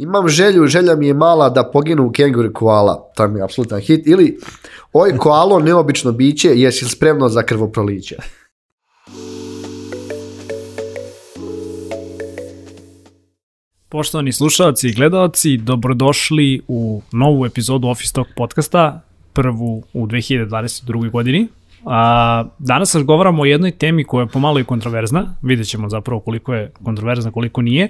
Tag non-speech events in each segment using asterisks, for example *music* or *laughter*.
Imam želju, želja mi je mala da poginu u kenguru koala. To mi je apsolutan hit. Ili, oj koalo, neobično biće, jesi li spremno za krvoproliće? Poštovani slušalci i gledalci, dobrodošli u novu epizodu Office Talk podcasta, prvu u 2022. godini. A, danas razgovaramo o jednoj temi koja je pomalo i kontroverzna, vidjet ćemo zapravo koliko je kontroverzna, koliko nije.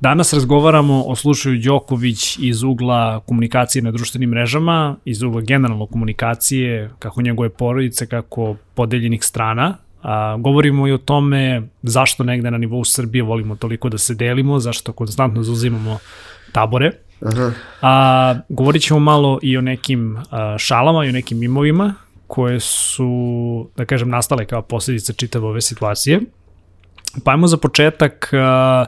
Danas razgovaramo o slučaju Đoković iz ugla komunikacije na društvenim mrežama, iz ugla generalno komunikacije, kako njegove porodice, kako podeljenih strana. A, govorimo i o tome zašto negde na nivou Srbije volimo toliko da se delimo, zašto konstantno zauzimamo tabore. Aha. A, govorit ćemo malo i o nekim a, šalama i o nekim mimovima koje su, da kažem, nastale kao posledica čitave ove situacije. Pa ajmo za početak a,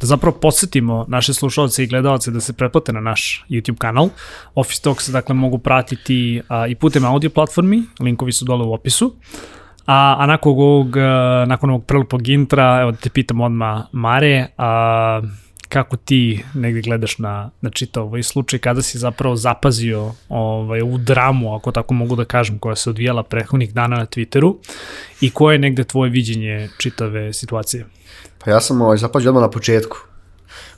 da zapravo podsjetimo naše slušalce i gledalce da se pretplate na naš YouTube kanal. Office Talks dakle mogu pratiti a, i putem audio platformi, linkovi su dole u opisu. A, a nakon ovog, nakon ovog prelupog intra, evo da te pitam odmah Mare, a, kako ti negde gledaš na, na čitav ovaj slučaj, kada si zapravo zapazio ovaj, ovu dramu, ako tako mogu da kažem, koja se odvijala prethodnih dana na Twitteru i koje je negde tvoje viđenje čitave situacije? Pa ja sam ovaj, zapazio odmah na početku.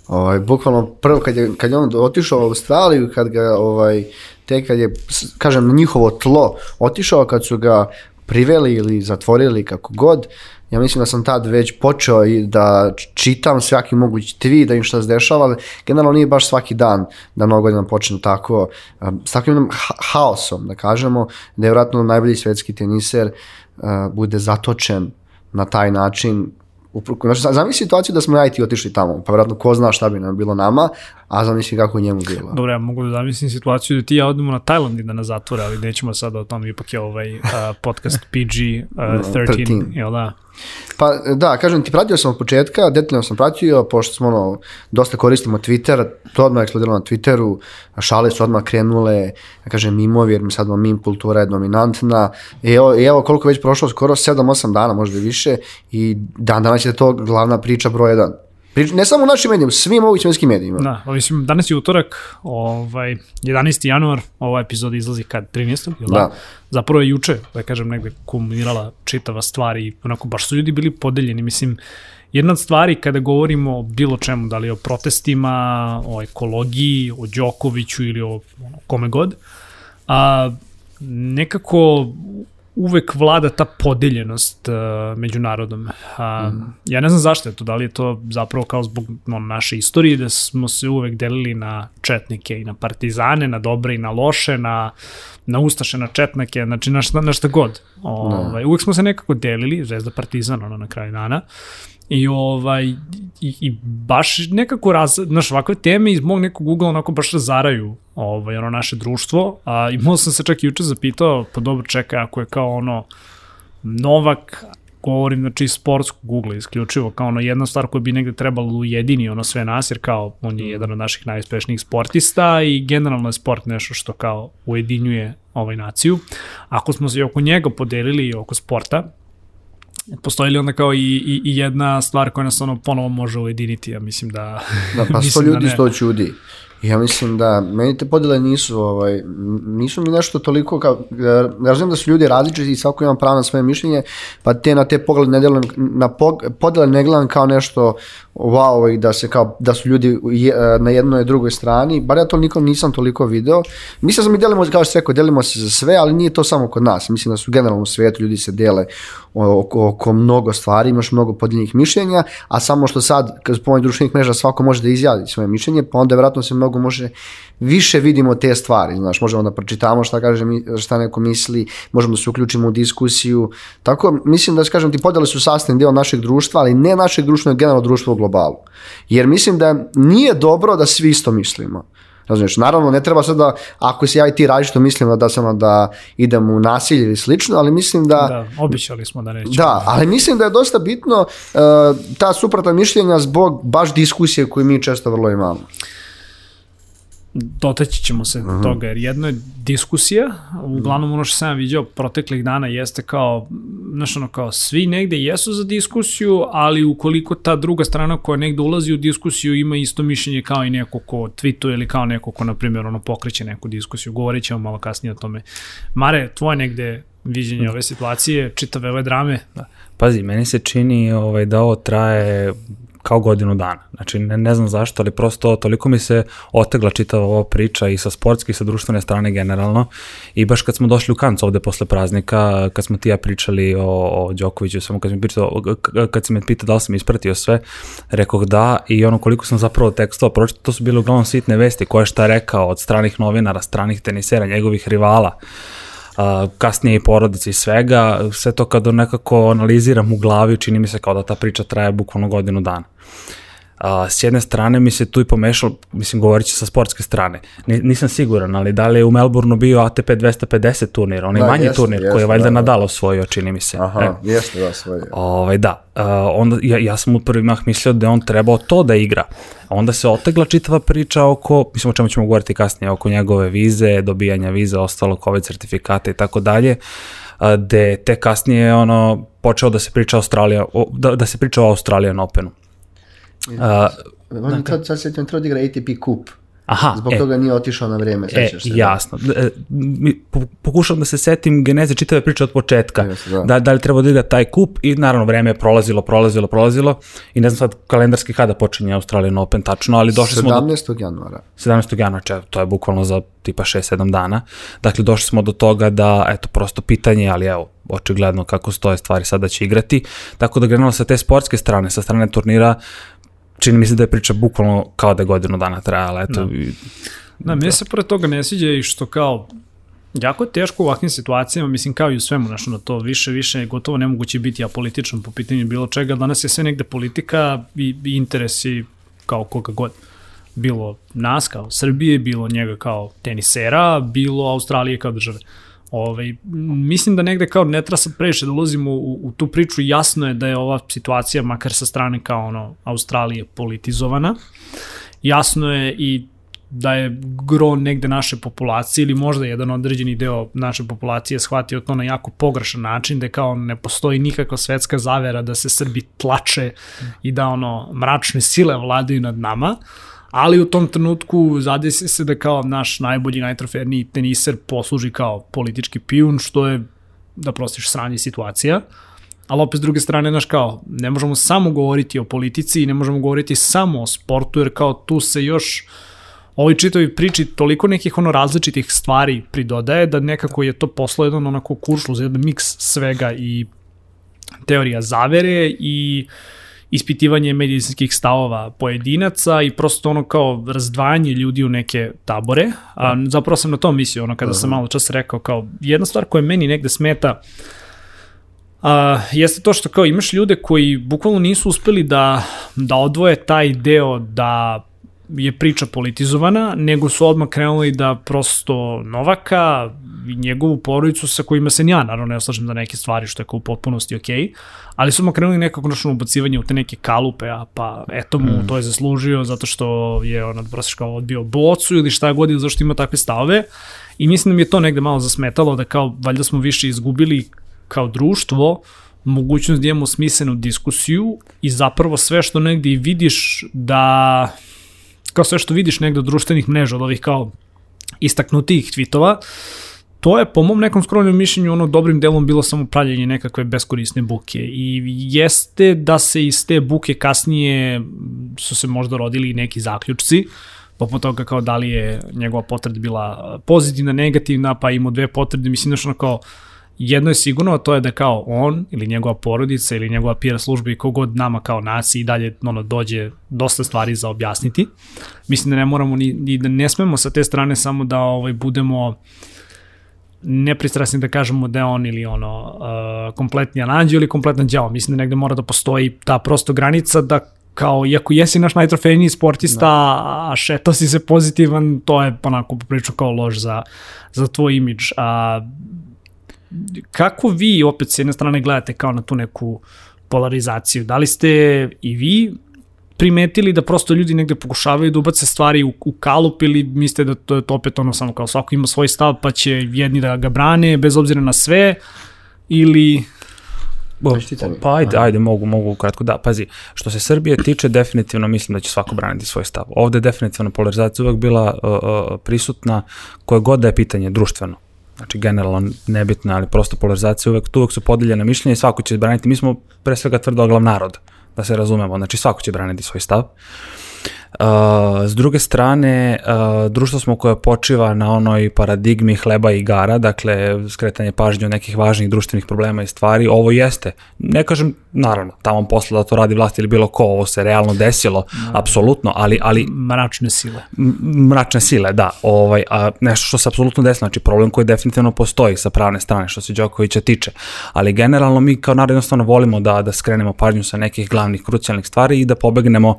Ovaj, bukvalno prvo kad je, kad je on otišao u Australiju, kad ga, ovaj, te kad je, kažem, na njihovo tlo otišao, kad su ga priveli ili zatvorili kako god, ja mislim da sam tad već počeo i da čitam svaki mogući tweet, da im šta se dešava, ali generalno nije baš svaki dan da mnogo godina počnu tako, um, s takvim ha haosom, da kažemo, da je vratno najbolji svetski teniser uh, bude zatočen na taj način Znači, zamisli situaciju da smo ja i ti otišli tamo, pa vjerojatno ko zna šta bi nam bilo nama, a zamisli kako njemu bilo. Dobro, ja mogu da zamislim situaciju da ti ja odemo na Tajland i da nas zatvore, ali nećemo sada o tom, ipak je ovaj uh, podcast PG uh, 13, 13. jel da? Pa da, kažem ti, pratio sam od početka, detaljno sam pratio, pošto smo ono, dosta koristimo Twitter, to odmah eksplodiralo na Twitteru, šale su odmah krenule, ja kažem mimovi, jer mi sad mim kultura je dominantna, I evo, i evo koliko već prošlo, skoro 7-8 dana, možda i više, i dan danas je to glavna priča broj 1. Prič, ne samo u našim medijima, svim mogućim svetskim medijima. Da, mislim, danas je utorak, ovaj, 11. januar, ova epizoda izlazi kad, 13. Jel da? da? Zapravo je juče, da kažem, negde kulminirala čitava stvar i onako, baš su ljudi bili podeljeni, mislim, jedna od stvari kada govorimo o bilo čemu, da li o protestima, o ekologiji, o Đokoviću ili o kome god, a, nekako uvek vlada ta podeljenost uh, među narodom. A, mm. Ja ne znam zašto je to, da li je to zapravo kao zbog no, naše istorije, da smo se uvek delili na četnike i na partizane, na dobre i na loše, na, na ustaše, na četnike, znači na šta, na šta god. Ovaj, uvek smo se nekako delili, zvezda partizan, ono na kraju dana. I, ovaj, i, i baš nekako, raz, znaš, ovakve teme iz mog nekog ugla onako baš razaraju ovaj, ono naše društvo. A imao sam se čak i juče zapitao, pa dobro čekaj, ako je kao ono Novak, govorim znači iz sportskog ugla isključivo, kao ono jedna stvar koja bi negde trebalo da ujedini ono sve nas, jer kao on je jedan od naših najuspešnijih sportista i generalno je sport nešto što kao ujedinjuje ovaj naciju. Ako smo se oko njega podelili i oko sporta, postoji li onda kao i, i, i jedna stvar koja nas ono ponovo može ujediniti, ja mislim da... Da, pa *laughs* sto da ljudi, da sto čudi. Ja mislim da meni te podele nisu, ovaj, nisu mi nešto toliko, kao, ja znam da su ljudi različiti i svako ima pravo na svoje mišljenje, pa te na te pogled ne delam, na podele ne gledam kao nešto wow i da se kao, da su ljudi na jednoj i drugoj strani, bar ja to nikom nisam toliko video. Mislim da mi delimo, kao što rekao, delimo se za sve, ali nije to samo kod nas. Mislim da su generalno u svetu ljudi se dele oko, oko mnogo stvari, imaš mnogo podijeljenih mišljenja, a samo što sad, kad spomenuti društvenih mreža, svako može da izjavi svoje mišljenje, pa onda vjerojatno se mnogo može više vidimo te stvari, znaš, možemo da pročitamo šta kaže šta neko misli, možemo da se uključimo u diskusiju. Tako mislim da kažem ti podele su sastavni deo našeg društva, ali ne našeg društva, nego generalno društva u globalu. Jer mislim da nije dobro da svi isto mislimo. Razumiješ, naravno ne treba sad da, ako se ja i ti različito mislimo da samo da idem u nasilje ili slično, ali mislim da... Da, običali smo da nećemo. Da, ali mislim da je dosta bitno uh, ta suprotna mišljenja zbog baš diskusije koju mi često vrlo imamo. Dotaći ćemo se uh -huh. toga, jer jedno je diskusija, uglavnom ono što sam vidio proteklih dana jeste kao, znaš ono, kao svi negde jesu za diskusiju, ali ukoliko ta druga strana koja negde ulazi u diskusiju ima isto mišljenje kao i neko ko tweetuje ili kao neko ko, na primjer, ono, pokreće neku diskusiju, govorit ćemo malo kasnije o tome. Mare, tvoje negde viđenje ove situacije, čitave ove drame? Da. Pazi, meni se čini ovaj, da ovo traje kao godinu dana. Znači, ne, ne znam zašto, ali prosto toliko mi se otegla čitava ova priča i sa sportske i sa društvene strane generalno. I baš kad smo došli u Kanc ovde posle praznika, kad smo ti ja pričali o, o Đokoviću, samo kad, mi pitao, kad si me pitao da li sam ispratio sve, rekao da i ono koliko sam zapravo tekstova pročito, to su bile uglavnom sitne vesti koje šta rekao od stranih novinara, stranih tenisera, njegovih rivala a, kasnije i porodice i svega, sve to kada nekako analiziram u glavi, čini mi se kao da ta priča traje bukvalno godinu dana. A, s jedne strane mi se tu i pomešalo, mislim govorit sa sportske strane, nisam siguran, ali da li je u Melbourneu bio ATP 250 turnir, onaj da, manji jeste, turnir jeste, koji je valjda da, da. Nadal osvojio, čini mi se. Aha, e. jeste da osvojio. Ovaj, da, uh, onda ja, ja sam u prvi mah mislio da je on trebao to da igra. Onda se otegla čitava priča oko, mislim o čemu ćemo govoriti kasnije, oko njegove vize, dobijanja vize, ostalo COVID sertifikata i tako dalje, gde te kasnije ono počeo da se priča Australija, da, da se priča o Australijan Openu. Uh, on sad, sad se trebao da igra ATP kup. Aha, Zbog e, toga nije otišao na vreme, sećaš e, se. Da? Jasno. Da. Pokušam da se setim geneze čitave priče od početka. Yes, da. da. Da li treba da igra taj kup i naravno vreme je prolazilo, prolazilo, prolazilo i ne znam sad kalendarski kada počinje Australian Open tačno, ali došli 17. smo do... 17. januara. 17. januara, to je bukvalno za tipa 6-7 dana. Dakle, došli smo do toga da, eto, prosto pitanje, ali evo, očigledno kako stoje stvari sada će igrati. Tako da grenalo sa te sportske strane, sa strane turnira, čini mi se da je priča bukvalno kao da je godinu dana trajala, eto. Da, i, da meni se pored toga ne sviđa i što kao jako je teško u ovakvim situacijama, mislim kao i u svemu, znaš, na to više, više je gotovo nemoguće biti apolitičan po pitanju bilo čega, danas je sve negde politika i, i interesi kao koga god. Bilo nas kao Srbije, bilo njega kao tenisera, bilo Australije kao države. Ovaj, mislim da negde kao ne treba sad previše da ulazimo u, u tu priču, jasno je da je ova situacija, makar sa strane kao ono, Australije politizovana. Jasno je i da je gro negde naše populacije ili možda jedan određeni deo naše populacije shvatio to na jako pogrešan način, da kao ne postoji nikakva svetska zavera da se Srbi tlače i da ono mračne sile vladaju nad nama. Uh, ali u tom trenutku zadesi se da kao naš najbolji, najtroferniji teniser posluži kao politički pijun, što je, da prostiš, sranje situacija. Ali opet s druge strane, naš kao, ne možemo samo govoriti o politici i ne možemo govoriti samo o sportu, jer kao tu se još ovoj čitavi priči toliko nekih ono različitih stvari pridodaje da nekako je to poslo jedan onako kuršluz, jedan miks svega i teorija zavere i uh, ispitivanje medicinskih stavova pojedinaca i prosto ono kao razdvajanje ljudi u neke tabore. A, zapravo sam na tom mislio, ono kada sam malo čas rekao kao jedna stvar koja meni negde smeta a, jeste to što kao imaš ljude koji bukvalno nisu uspeli da, da odvoje taj deo da je priča politizovana, nego su odmah krenuli da prosto Novaka i njegovu porodicu sa kojima se ja naravno ne oslažem za neke stvari što je kao u potpunosti okej, okay, ali su odmah krenuli nekako nošno ubacivanje u te neke kalupe, a pa eto mu mm. to je zaslužio zato što je on prosto kao odbio bocu ili šta god ili zašto ima takve stave i mislim da mi je to negde malo zasmetalo da kao valjda smo više izgubili kao društvo mogućnost da imamo smislenu diskusiju i zapravo sve što negde i vidiš da kao sve što vidiš negde od društvenih mreža, od ovih kao istaknutijih tweetova, to je po mom nekom skromnom mišljenju ono dobrim delom bilo samo pravljenje nekakve beskorisne buke. I jeste da se iz te buke kasnije su se možda rodili neki zaključci, poput toga kao da li je njegova potreda bila pozitivna, negativna, pa imao dve potrede, mislim da što ono kao jedno je sigurno, a to je da kao on ili njegova porodica ili njegova PR služba i kogod nama kao naciji i dalje ono, dođe dosta stvari za objasniti. Mislim da ne moramo ni, ni da ne smemo sa te strane samo da ovaj, budemo nepristrasni da kažemo da je on ili ono uh, kompletni ananđeo ili kompletan đavo. Mislim da negde mora da postoji ta prosto granica da kao, iako jesi naš najtrofejniji sportista, da. a šeto si se pozitivan, to je onako poprično kao lož za, za tvoj imidž. A, kako vi opet s jedne strane gledate kao na tu neku polarizaciju? Da li ste i vi primetili da prosto ljudi negde pokušavaju da ubace stvari u, u kalup ili mislite da to je to opet ono samo kao svako ima svoj stav pa će jedni da ga brane bez obzira na sve ili Bo, pa ajde, ajde, mogu, mogu kratko, da, pazi, što se Srbije tiče, definitivno mislim da će svako braniti svoj stav. Ovde je definitivno polarizacija uvek bila uh, uh, prisutna, koje god da je pitanje društveno. Znači, generalno nebitna, ali prosto polarizacija uvek, tu uvek su podeljene mišljenja i svako će braniti. Mi smo pre svega tvrdoglav narod, da se razumemo, znači svako će braniti svoj stav. Uh, Uh, s druge strane, uh, društvo smo koje počiva na onoj paradigmi hleba i igara, dakle, skretanje pažnje od nekih važnih društvenih problema i stvari, ovo jeste. Ne kažem, naravno, tamo posle da to radi vlast ili bilo ko, ovo se realno desilo, no, apsolutno, ali... ali mračne sile. Mračne sile, da. Ovaj, a nešto što se apsolutno desilo, znači problem koji definitivno postoji sa pravne strane, što se Đokovića tiče. Ali generalno mi kao narod jednostavno volimo da, da skrenemo pažnju sa nekih glavnih, krucijalnih stvari i da pobegnemo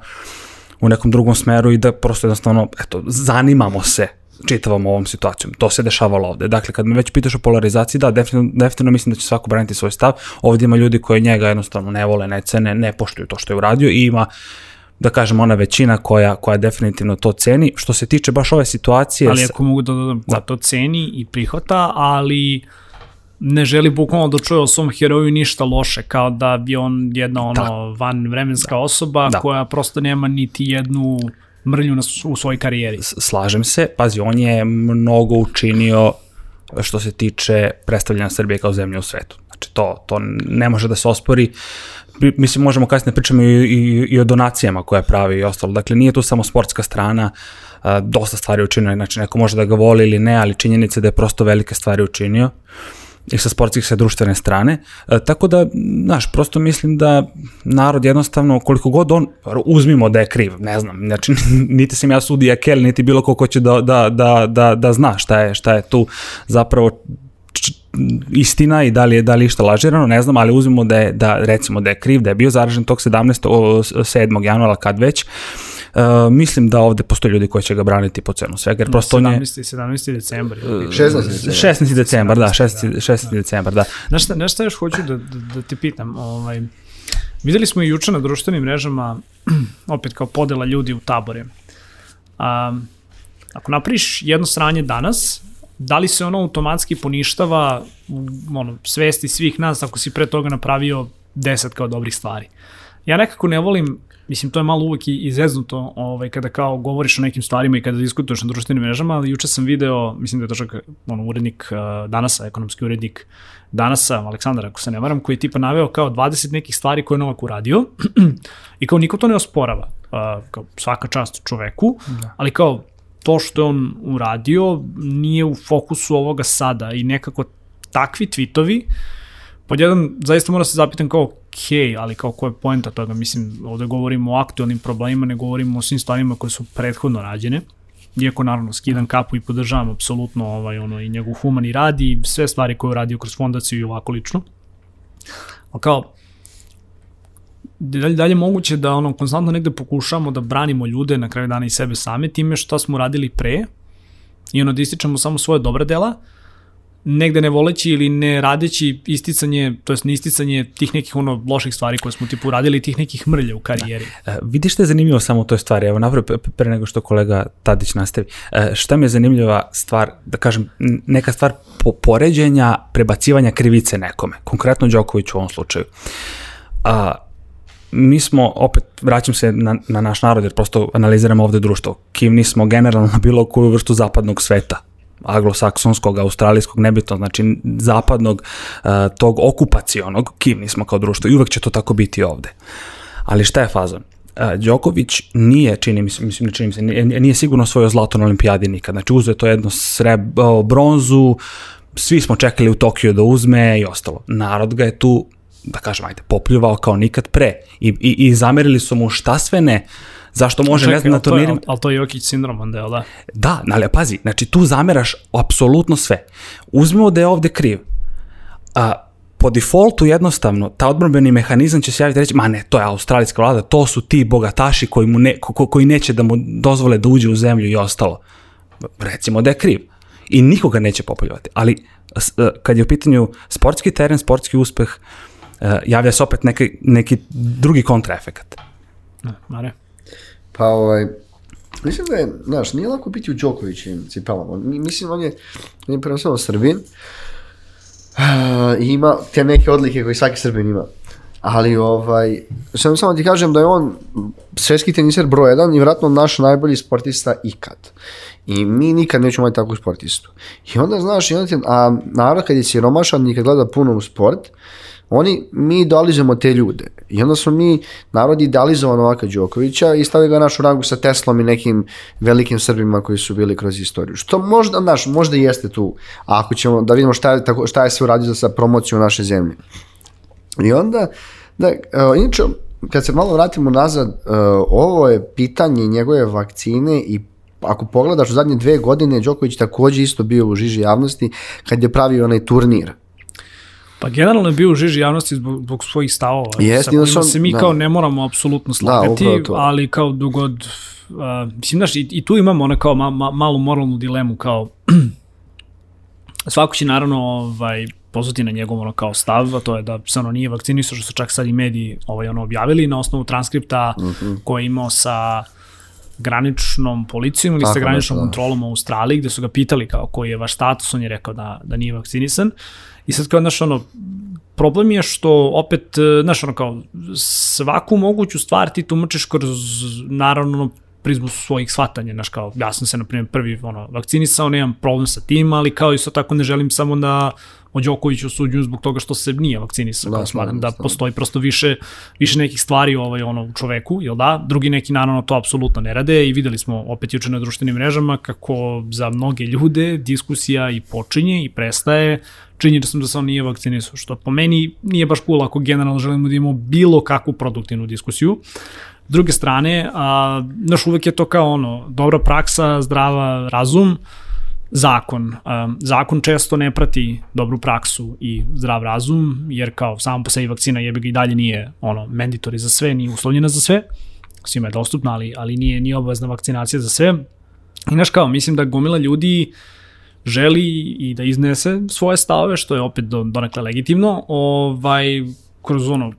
u nekom drugom smeru i da prosto jednostavno, eto, zanimamo se čitavom ovom situacijom. To se dešavalo ovde. Dakle, kad me već pitaš o polarizaciji, da, definitivno, definitivno mislim da će svako braniti svoj stav. Ovde ima ljudi koji njega jednostavno ne vole, ne cene, ne poštuju to što je uradio i ima da kažem, ona većina koja, koja definitivno to ceni. Što se tiče baš ove situacije... Ali ako mogu da dodam, da. to ceni i prihvata, ali uh, ne želi bukvalno da čuje o svom heroju ništa loše, kao da bi on jedna ono da. van vremenska da. osoba da. koja prosto nema niti jednu mrlju na, u svojoj karijeri. Slažem se, pazi, on je mnogo učinio što se tiče predstavljanja Srbije kao zemlje u svetu. Znači, to, to ne može da se ospori. Mislim, možemo kasnije da pričamo i, i, i o donacijama koje pravi i ostalo. Dakle, nije tu samo sportska strana, a, dosta stvari učinio, znači neko može da ga voli ili ne, ali činjenica da je prosto velike stvari učinio. Uh, i sa sportskih sa društvene strane. E, tako da, znaš, prosto mislim da narod jednostavno, koliko god on, uzmimo da je kriv, ne znam, znači, *laughs* niti sam ja sudija Kel, niti bilo ko ko će da, da, da, da, da zna šta je, šta je tu zapravo istina i da li je da li išta lažirano, ne znam, ali uzmemo da je da recimo da je kriv, da je bio zaražen tog 17. 7. januara kad već. Uh, mislim da ovde postoje ljudi koji će ga braniti po cenu svega, jer prosto 17. on je... 17. decembar. 16. decembar. 16. decembar, da, 16. 16. Da. decembar, da. Znaš šta, nešto još hoću da, da, da te pitam, ovaj, videli smo i juče na društvenim mrežama, *clears throat* opet kao podela ljudi u tabore. A, ako napriš jedno sranje danas, da li se ono automatski poništava u ono, svesti svih nas ako si pre toga napravio 10 kao dobrih stvari. Ja nekako ne volim, mislim to je malo uvek i izeznuto ovaj, kada kao govoriš o nekim stvarima i kada diskutuješ na društvenim mrežama, ali juče sam video, mislim da je to čak ono, urednik uh, Danasa, ekonomski urednik Danasa, Aleksandar, ako se ne varam, koji je tipa naveo kao 20 nekih stvari koje je Novak uradio *clears throat* i kao niko to ne osporava. Uh, kao svaka čast čoveku, da. ali kao to što je on uradio nije u fokusu ovoga sada i nekako takvi tweetovi pod jedan, zaista mora se zapitam kao, ok, ali kao koja je poenta toga, mislim, ovde govorimo o aktualnim problemima, ne govorimo o svim stvarima koje su prethodno rađene, iako naravno skidam kapu i podržavam apsolutno ovaj, ono, i njegov humani rad i sve stvari koje je radio kroz fondaciju i ovako lično. Ali kao, dalje, dalje moguće da ono konstantno negde pokušamo da branimo ljude na kraju dana i sebe same time šta smo radili pre i ono da ističemo samo svoje dobre dela, negde ne voleći ili ne radeći isticanje, to jest ne isticanje tih nekih ono loših stvari koje smo tipu radili, tih nekih mrlja u karijeri. Da. E, vidiš što je zanimljivo samo u toj stvari, evo napravo pre nego što kolega Tadić nastavi, e, šta mi je zanimljiva stvar, da kažem, neka stvar po poređenja, prebacivanja krivice nekome, konkretno Đoković u ovom slučaju. A, mi smo, opet, vraćam se na, na naš narod, jer prosto analiziramo ovde društvo, kivni smo generalno bilo koju vrstu zapadnog sveta, anglosaksonskog, australijskog, nebitno, znači zapadnog, uh, tog okupacionog, kivni smo kao društvo i uvek će to tako biti ovde. Ali šta je fazon? Uh, Đoković nije, čini mi se, mislim, čini mi se, nije, nije sigurno svojio zlato na olimpijadi nikad. Znači uzeo to jedno sreb, bronzu, svi smo čekali u Tokiju da uzme i ostalo. Narod ga je tu da kažem, ajde, popljuvao kao nikad pre. I, i, i zamerili su mu šta sve ne, zašto može, Čekaj, ne znam, na turnirima... Ali to je Jokić sindrom, onda je, da? Da, ali pazi, znači tu zameraš apsolutno sve. Uzmemo da je ovde kriv. A, po defaultu jednostavno, ta odbrbeni mehanizam će se javiti reći, ma ne, to je australijska vlada, to su ti bogataši koji, mu ne, ko, koji neće da mu dozvole da uđe u zemlju i ostalo. Recimo da je kriv. I nikoga neće popoljovati. Ali kad je u pitanju sportski teren, sportski uspeh, uh, javlja se opet neki, neki drugi kontraefekat. Ne, Mare? Pa ovaj, mislim da je, znaš, nije lako biti u Đokovićim cipelama. Mislim, on je, on je prvenstveno Srbin, i ima te neke odlike koje svaki Srbin ima. Ali ovaj, samo, samo ti kažem da je on svetski teniser broj jedan i vjerojatno naš najbolji sportista ikad. I mi nikad nećemo imati takvu sportistu. I onda znaš, i onda ti, a narod kad je siromašan i kad gleda puno u sport, oni, mi idealizujemo te ljude. I onda smo mi, narod idealizovan Novaka Đokovića i stavili ga našu rangu sa Teslom i nekim velikim Srbima koji su bili kroz istoriju. Što možda, naš, možda jeste tu, ako ćemo da vidimo šta je, tako, šta je sve uradio sa promocijom naše zemlje. I onda, da, uh, inače, kad se malo vratimo nazad, uh, ovo je pitanje njegove vakcine i ako pogledaš u zadnje dve godine, Đoković takođe isto bio u žiži javnosti kad je pravio onaj turnir Pa generalno je bio u žiži javnosti zbog, zbog svojih stavova. Jeste, sa kojima sam, se mi da. kao ne moramo apsolutno da, slagati, da, ali kao dogod... Uh, mislim, znaš, i, i tu imamo ona kao ma, ma, malu moralnu dilemu, kao *clears throat* svako će naravno ovaj, pozvati na njegov ono kao stav, a to je da se ono nije vakcinisao, što su čak sad i mediji ovaj, ono objavili na osnovu transkripta mm -hmm. koje je imao sa graničnom policijom ili Tako sa graničnom da. kontrolom u Australiji, gde su ga pitali kao koji je vaš status, on je rekao da, da nije vakcinisan. I sad kao, znaš, ono, problem je što opet, e, znaš, ono kao, svaku moguću stvar ti tumačiš kroz, naravno, prizmu svojih shvatanja, znaš, kao, ja sam se, na primjer, prvi, ono, vakcinisao, nemam problem sa tim, ali kao isto tako ne želim samo da o Đokoviću osuđujem zbog toga što se nije vakcinisao. Da, smatram da postoji prosto više, više nekih stvari ovaj, ono, u čoveku, jel da? Drugi neki naravno to apsolutno ne rade i videli smo opet juče na društvenim mrežama kako za mnoge ljude diskusija i počinje i prestaje činjenica sam da se on nije vakcinisao, što po meni nije baš cool ako generalno želimo da imamo bilo kakvu produktivnu diskusiju. S druge strane, a, naš uvek je to kao ono, dobra praksa, zdrava razum, zakon. Um, zakon često ne prati dobru praksu i zdrav razum, jer kao samo po sebi vakcina jebe ga i dalje nije ono mandatory za sve, nije uslovljena za sve, svima je dostupna, ali, ali nije, nije obavezna vakcinacija za sve. I znaš kao, mislim da gomila ljudi želi i da iznese svoje stavove, što je opet do, donekle legitimno, ovaj, kroz ono,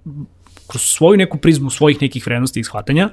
kroz svoju neku prizmu svojih nekih vrednosti i shvatanja,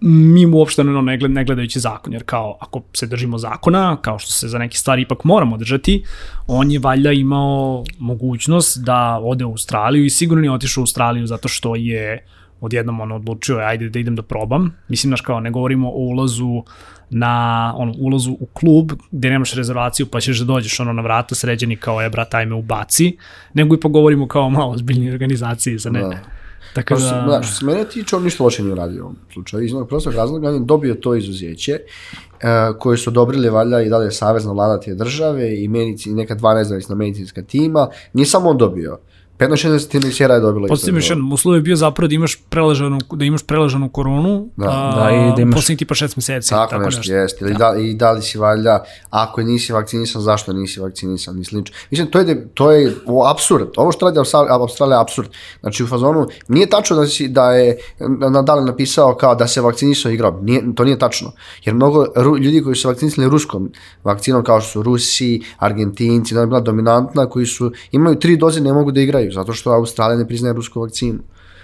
mimo uopšte ne, ne gledajući zakon, jer kao ako se držimo zakona, kao što se za neke stvari ipak moramo držati, on je valjda imao mogućnost da ode u Australiju i sigurno nije otišao u Australiju zato što je odjednom on odlučio, ajde da idem da probam. Mislim, znaš kao, ne govorimo o ulazu na ono, ulazu u klub gde nemaš rezervaciju pa ćeš da dođeš ono na vrata sređeni kao je brat ajme ubaci, nego i pogovorimo kao malo ozbiljnije organizacije za ne. Da Tako da... Da, što se mene tiče, on ništa loše nije uradio u ovom slučaju. Iz onog prostog razloga on je dobio to izuzeće, uh, koje su odobrili valjda i dalje savezna vlada te države i, medici, neka dva nezavisna medicinska tima. Nije samo on dobio. Uh, 15-16 tenisera je dobila. Podsjetim još jedan, uslov je bio zapravo da imaš preležanu, da imaš preležanu koronu, da, a, da, i da imaš... poslednji tipa 6 meseci. Tako, tako nešto, nešto. jeste. Da. I, da, I da li si valjda, ako nisi vakcinisan, zašto nisi vakcinisan slično. Mislim, to je, to je absurd. Ovo što radi Australija je absurd. Znači, u fazonu, nije tačno da, si, da je Nadal napisao kao da se vakcinisao igrao. Nije, to nije tačno. Jer mnogo ljudi koji su vakcinisali ruskom vakcinom, kao što su Rusi, Argentinci, da je bila dominantna, koji su, imaju tri doze, ne mogu da igraju priznaju, zato što Australija ne priznaje rusku vakcinu.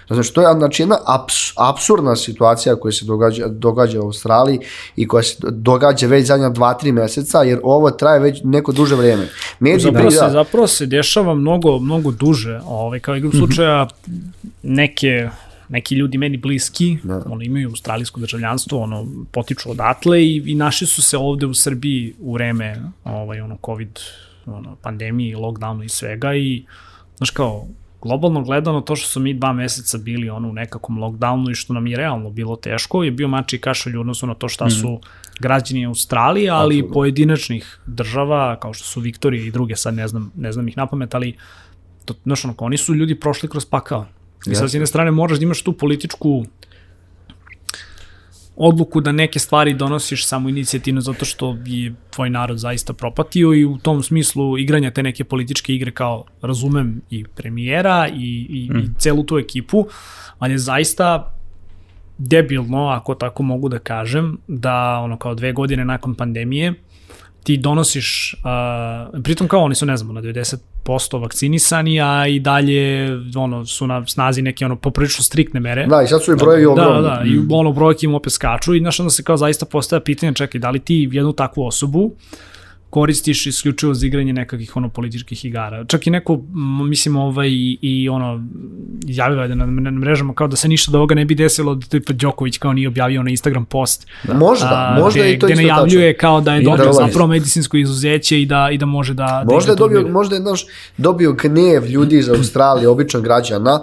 Znači, to je znači, jedna abs, absurdna situacija koja se događa, događa u Australiji i koja se događa već zadnja 2-3 meseca, jer ovo traje već neko duže vreme. Mediji zapravo, se, zapravo se dešava mnogo, mnogo duže. Ovaj, kao igru slučaja, neke neki ljudi meni bliski, da. ono, imaju australijsko državljanstvo, ono, potiču odatle i, i naši su se ovde u Srbiji u vreme ovaj, ono, COVID ono, pandemije, lockdowna i svega i znaš kao, globalno gledano to što su mi dva meseca bili ono u nekakvom lockdownu i što nam je realno bilo teško je bio mači i kašalj u odnosu na to šta su mm -hmm. građani Australije, ali i pojedinačnih država kao što su Viktorija i druge, sad ne znam, ne znam ih napamet, ali to, znaš, ono, oni su ljudi prošli kroz pakao. I sad s jedne strane moraš da imaš tu političku odluku da neke stvari donosiš samo inicijativno zato što je tvoj narod zaista propatio i u tom smislu igranja te neke političke igre kao razumem i premijera i, i, mm. i celu tu ekipu, ali je zaista debilno, ako tako mogu da kažem, da ono kao dve godine nakon pandemije ti donosiš, uh, pritom kao oni su, ne znam, na 90% vakcinisani, a i dalje ono, su na snazi neke ono, poprilično striktne mere. Da, i sad su i brojevi Da, ogromni. da, da, i ono brojke im opet skaču i znaš onda se kao zaista postaja pitanje, čekaj, da li ti jednu takvu osobu koristiš isključivo za igranje nekakvih ono političkih igara. Čak i neko, mislim, ovaj, i, i ono, javio je na, na mrežama kao da se ništa od ovoga ne bi desilo, da tipa Đoković kao nije objavio na Instagram post. Možda, a, možda gde, i to gde isto tačno. najavljuje kao da je da dobio ulazi. zapravo medicinsko izuzeće i da, i da može da... Možda da je dobio, možda je znaš, dobio gnev ljudi iz Australije, običan građana,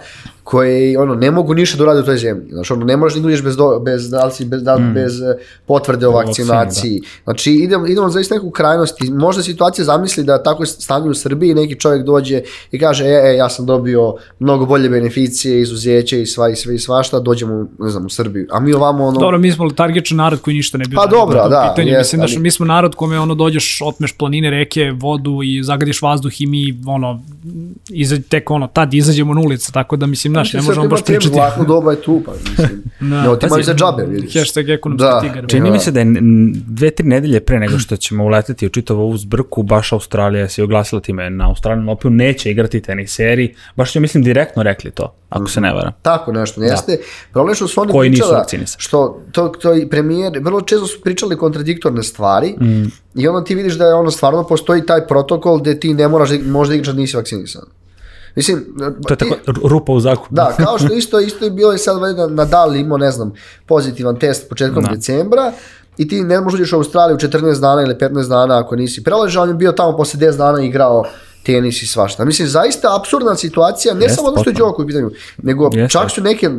koji ono ne mogu ništa da urade u toj zemlji. Znači ono ne možeš da ideš bez do, bez da li si bez da, bez eh, potvrde o vakcinaciji. Znači idemo idemo zaista neku krajnost i možda situacija zamisli da tako stanje u Srbiji neki čovjek dođe i kaže e, e ja sam dobio mnogo bolje beneficije, izuzeće i sva i sve i svašta, dođemo ne znam u Srbiju. A mi ovamo ono Dobro, mi smo targetčan narod koji ništa ne bi Pa dobro, da, pitanju. jest, Mislim da ali- mi smo narod kome ono dođeš, otmeš planine, reke, vodu i zagadiš vazduh i mi ono iza, tek ono tad izađemo na ulicu, tako da mislim naš, ne možemo baš pričati. Zlatno doba je tu, pa mislim. *laughs* Da. ne otimaju za džabe, vidiš. Hashtag ekonomski Da. tigar. Čini mi se da je dve, tri nedelje pre nego što ćemo uleteti u čitavu ovu zbrku, baš Australija se oglasila time na Australijan Open, neće igrati tenis seriji, baš su, mislim, direktno rekli to, ako se ne varam. Tako nešto, jeste. Problem je što su oni Koji nisu pričala, vakcinisani. što to, to i premijer, vrlo često su pričali kontradiktorne stvari Mm. i onda ti vidiš da je ono stvarno postoji taj protokol gde ti ne moraš da, možda igraš da nisi vakcinisan. Mislim, To je tako rupa u zakonu. Da, kao *laughs* što isto isto je bilo i sad valjda Nadal imao, ne znam, pozitivan test početkom Da. decembra i ti ne možeš uđeš u Australiju 14 dana ili 15 dana ako nisi preležao, on je bio tamo posle 10 dana igrao tenis i svašta. Mislim, zaista absurdna situacija, ne Jeste, samo zato što je. Đoković u pitanju, nego Jeste. čak su neke,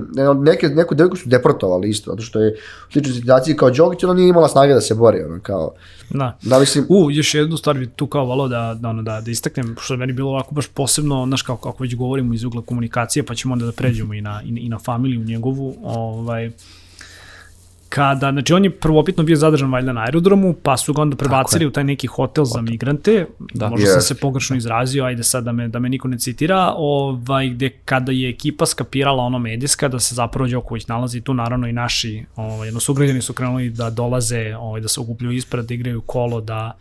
neke, neku devojku su deportovali isto, zato što je u sličnoj situaciji kao Đoković, ona nije imala snage da se bori, ono, kao, Da. da mislim, U, još jednu stvar bi tu kao valo da, da, ono, da, da istaknem, što je meni bilo ovako baš posebno, znaš, kako, kako već govorimo iz ugla komunikacije, pa ćemo onda da pređemo i na, i, i na familiju njegovu, ovaj, kada, znači on je prvopitno bio zadržan valjda na aerodromu, pa su ga onda prebacili u taj neki hotel za migrante, da. možda sam Jest. se pogrešno izrazio, ajde sad da me, da me niko ne citira, ovaj, gde kada je ekipa skapirala ono medijska da se zapravo Đoković nalazi tu, naravno i naši ovaj, jedno sugrađani su krenuli da dolaze, ovaj, da se okupljaju ispred, da igraju kolo, da,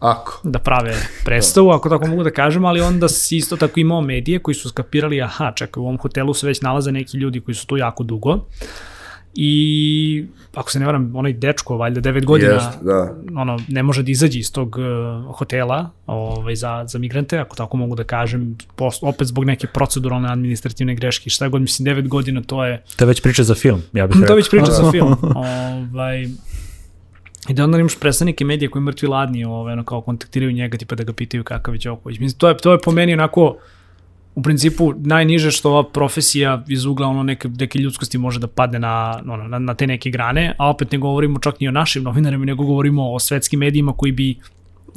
ako. da prave predstavu, ako tako mogu da kažem, ali onda si isto tako imao medije koji su skapirali, aha, čekaj, u ovom hotelu se već nalaze neki ljudi koji su tu jako dugo i ako se ne varam, onaj dečko, valjda 9 godina, Jest, da. ono, ne može da izađe iz tog uh, hotela ovaj, za, za migrante, ako tako mogu da kažem, post, opet zbog neke proceduralne administrativne greške, šta god, mislim, 9 godina to je To je već priča za film, ja bih to rekao. je već priča za film. Ovaj, I da onda imaš predstavnike medija koji mrtvi ladni, ovaj, ono, kao kontaktiraju njega, tipa da ga pitaju kakav je Đoković. Mislim, to je, to je po meni onako, u principu, najniže što ova profesija iz ugla ono, neke, neke ljudskosti može da padne na, ono, na, na te neke grane, a opet ne govorimo čak ni o našim novinarima, nego govorimo o svetskim medijima koji bi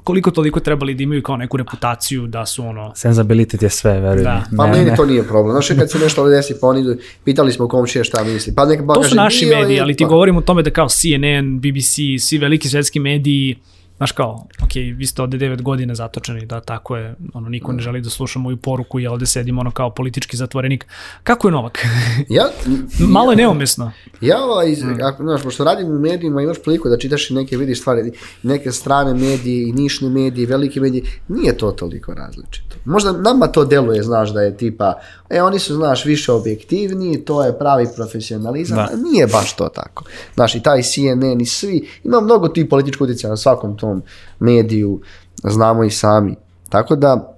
koliko toliko trebali da imaju kao neku reputaciju da su ono Senzabilitet je sve, verujem. Da. Pa Ne, meni ne. to nije problem. Znaš, kad se nešto desi, pa oni pitali smo komšije šta misli. Pa neka to kaže, su naši nije, mediji, je, ali ti pa- govorimo o tome da kao CNN, BBC, svi veliki svetski mediji, znaš kao, ok, vi ste ovde 9 godina zatočeni, da tako je, ono, niko ne želi da sluša moju poruku, ja ovde sedim ono kao politički zatvorenik. Kako je Novak? *laughs* Ja, Malo je neumesno. Ja, ovaj, iz, Mm. ako, znaš, pošto radim u medijima, imaš priliku da čitaš i neke vidiš stvari, neke strane medije i nišne medije, i velike medije, nije to toliko različito. Možda nama to deluje, znaš, da je tipa, e, oni su, znaš, više objektivni, to je pravi profesionalizam, Da. nije baš to tako. Znaš, i taj CNN i svi, ima mnogo tih političkog utjecaja na svakom tom mediju, znamo i sami. Tako da,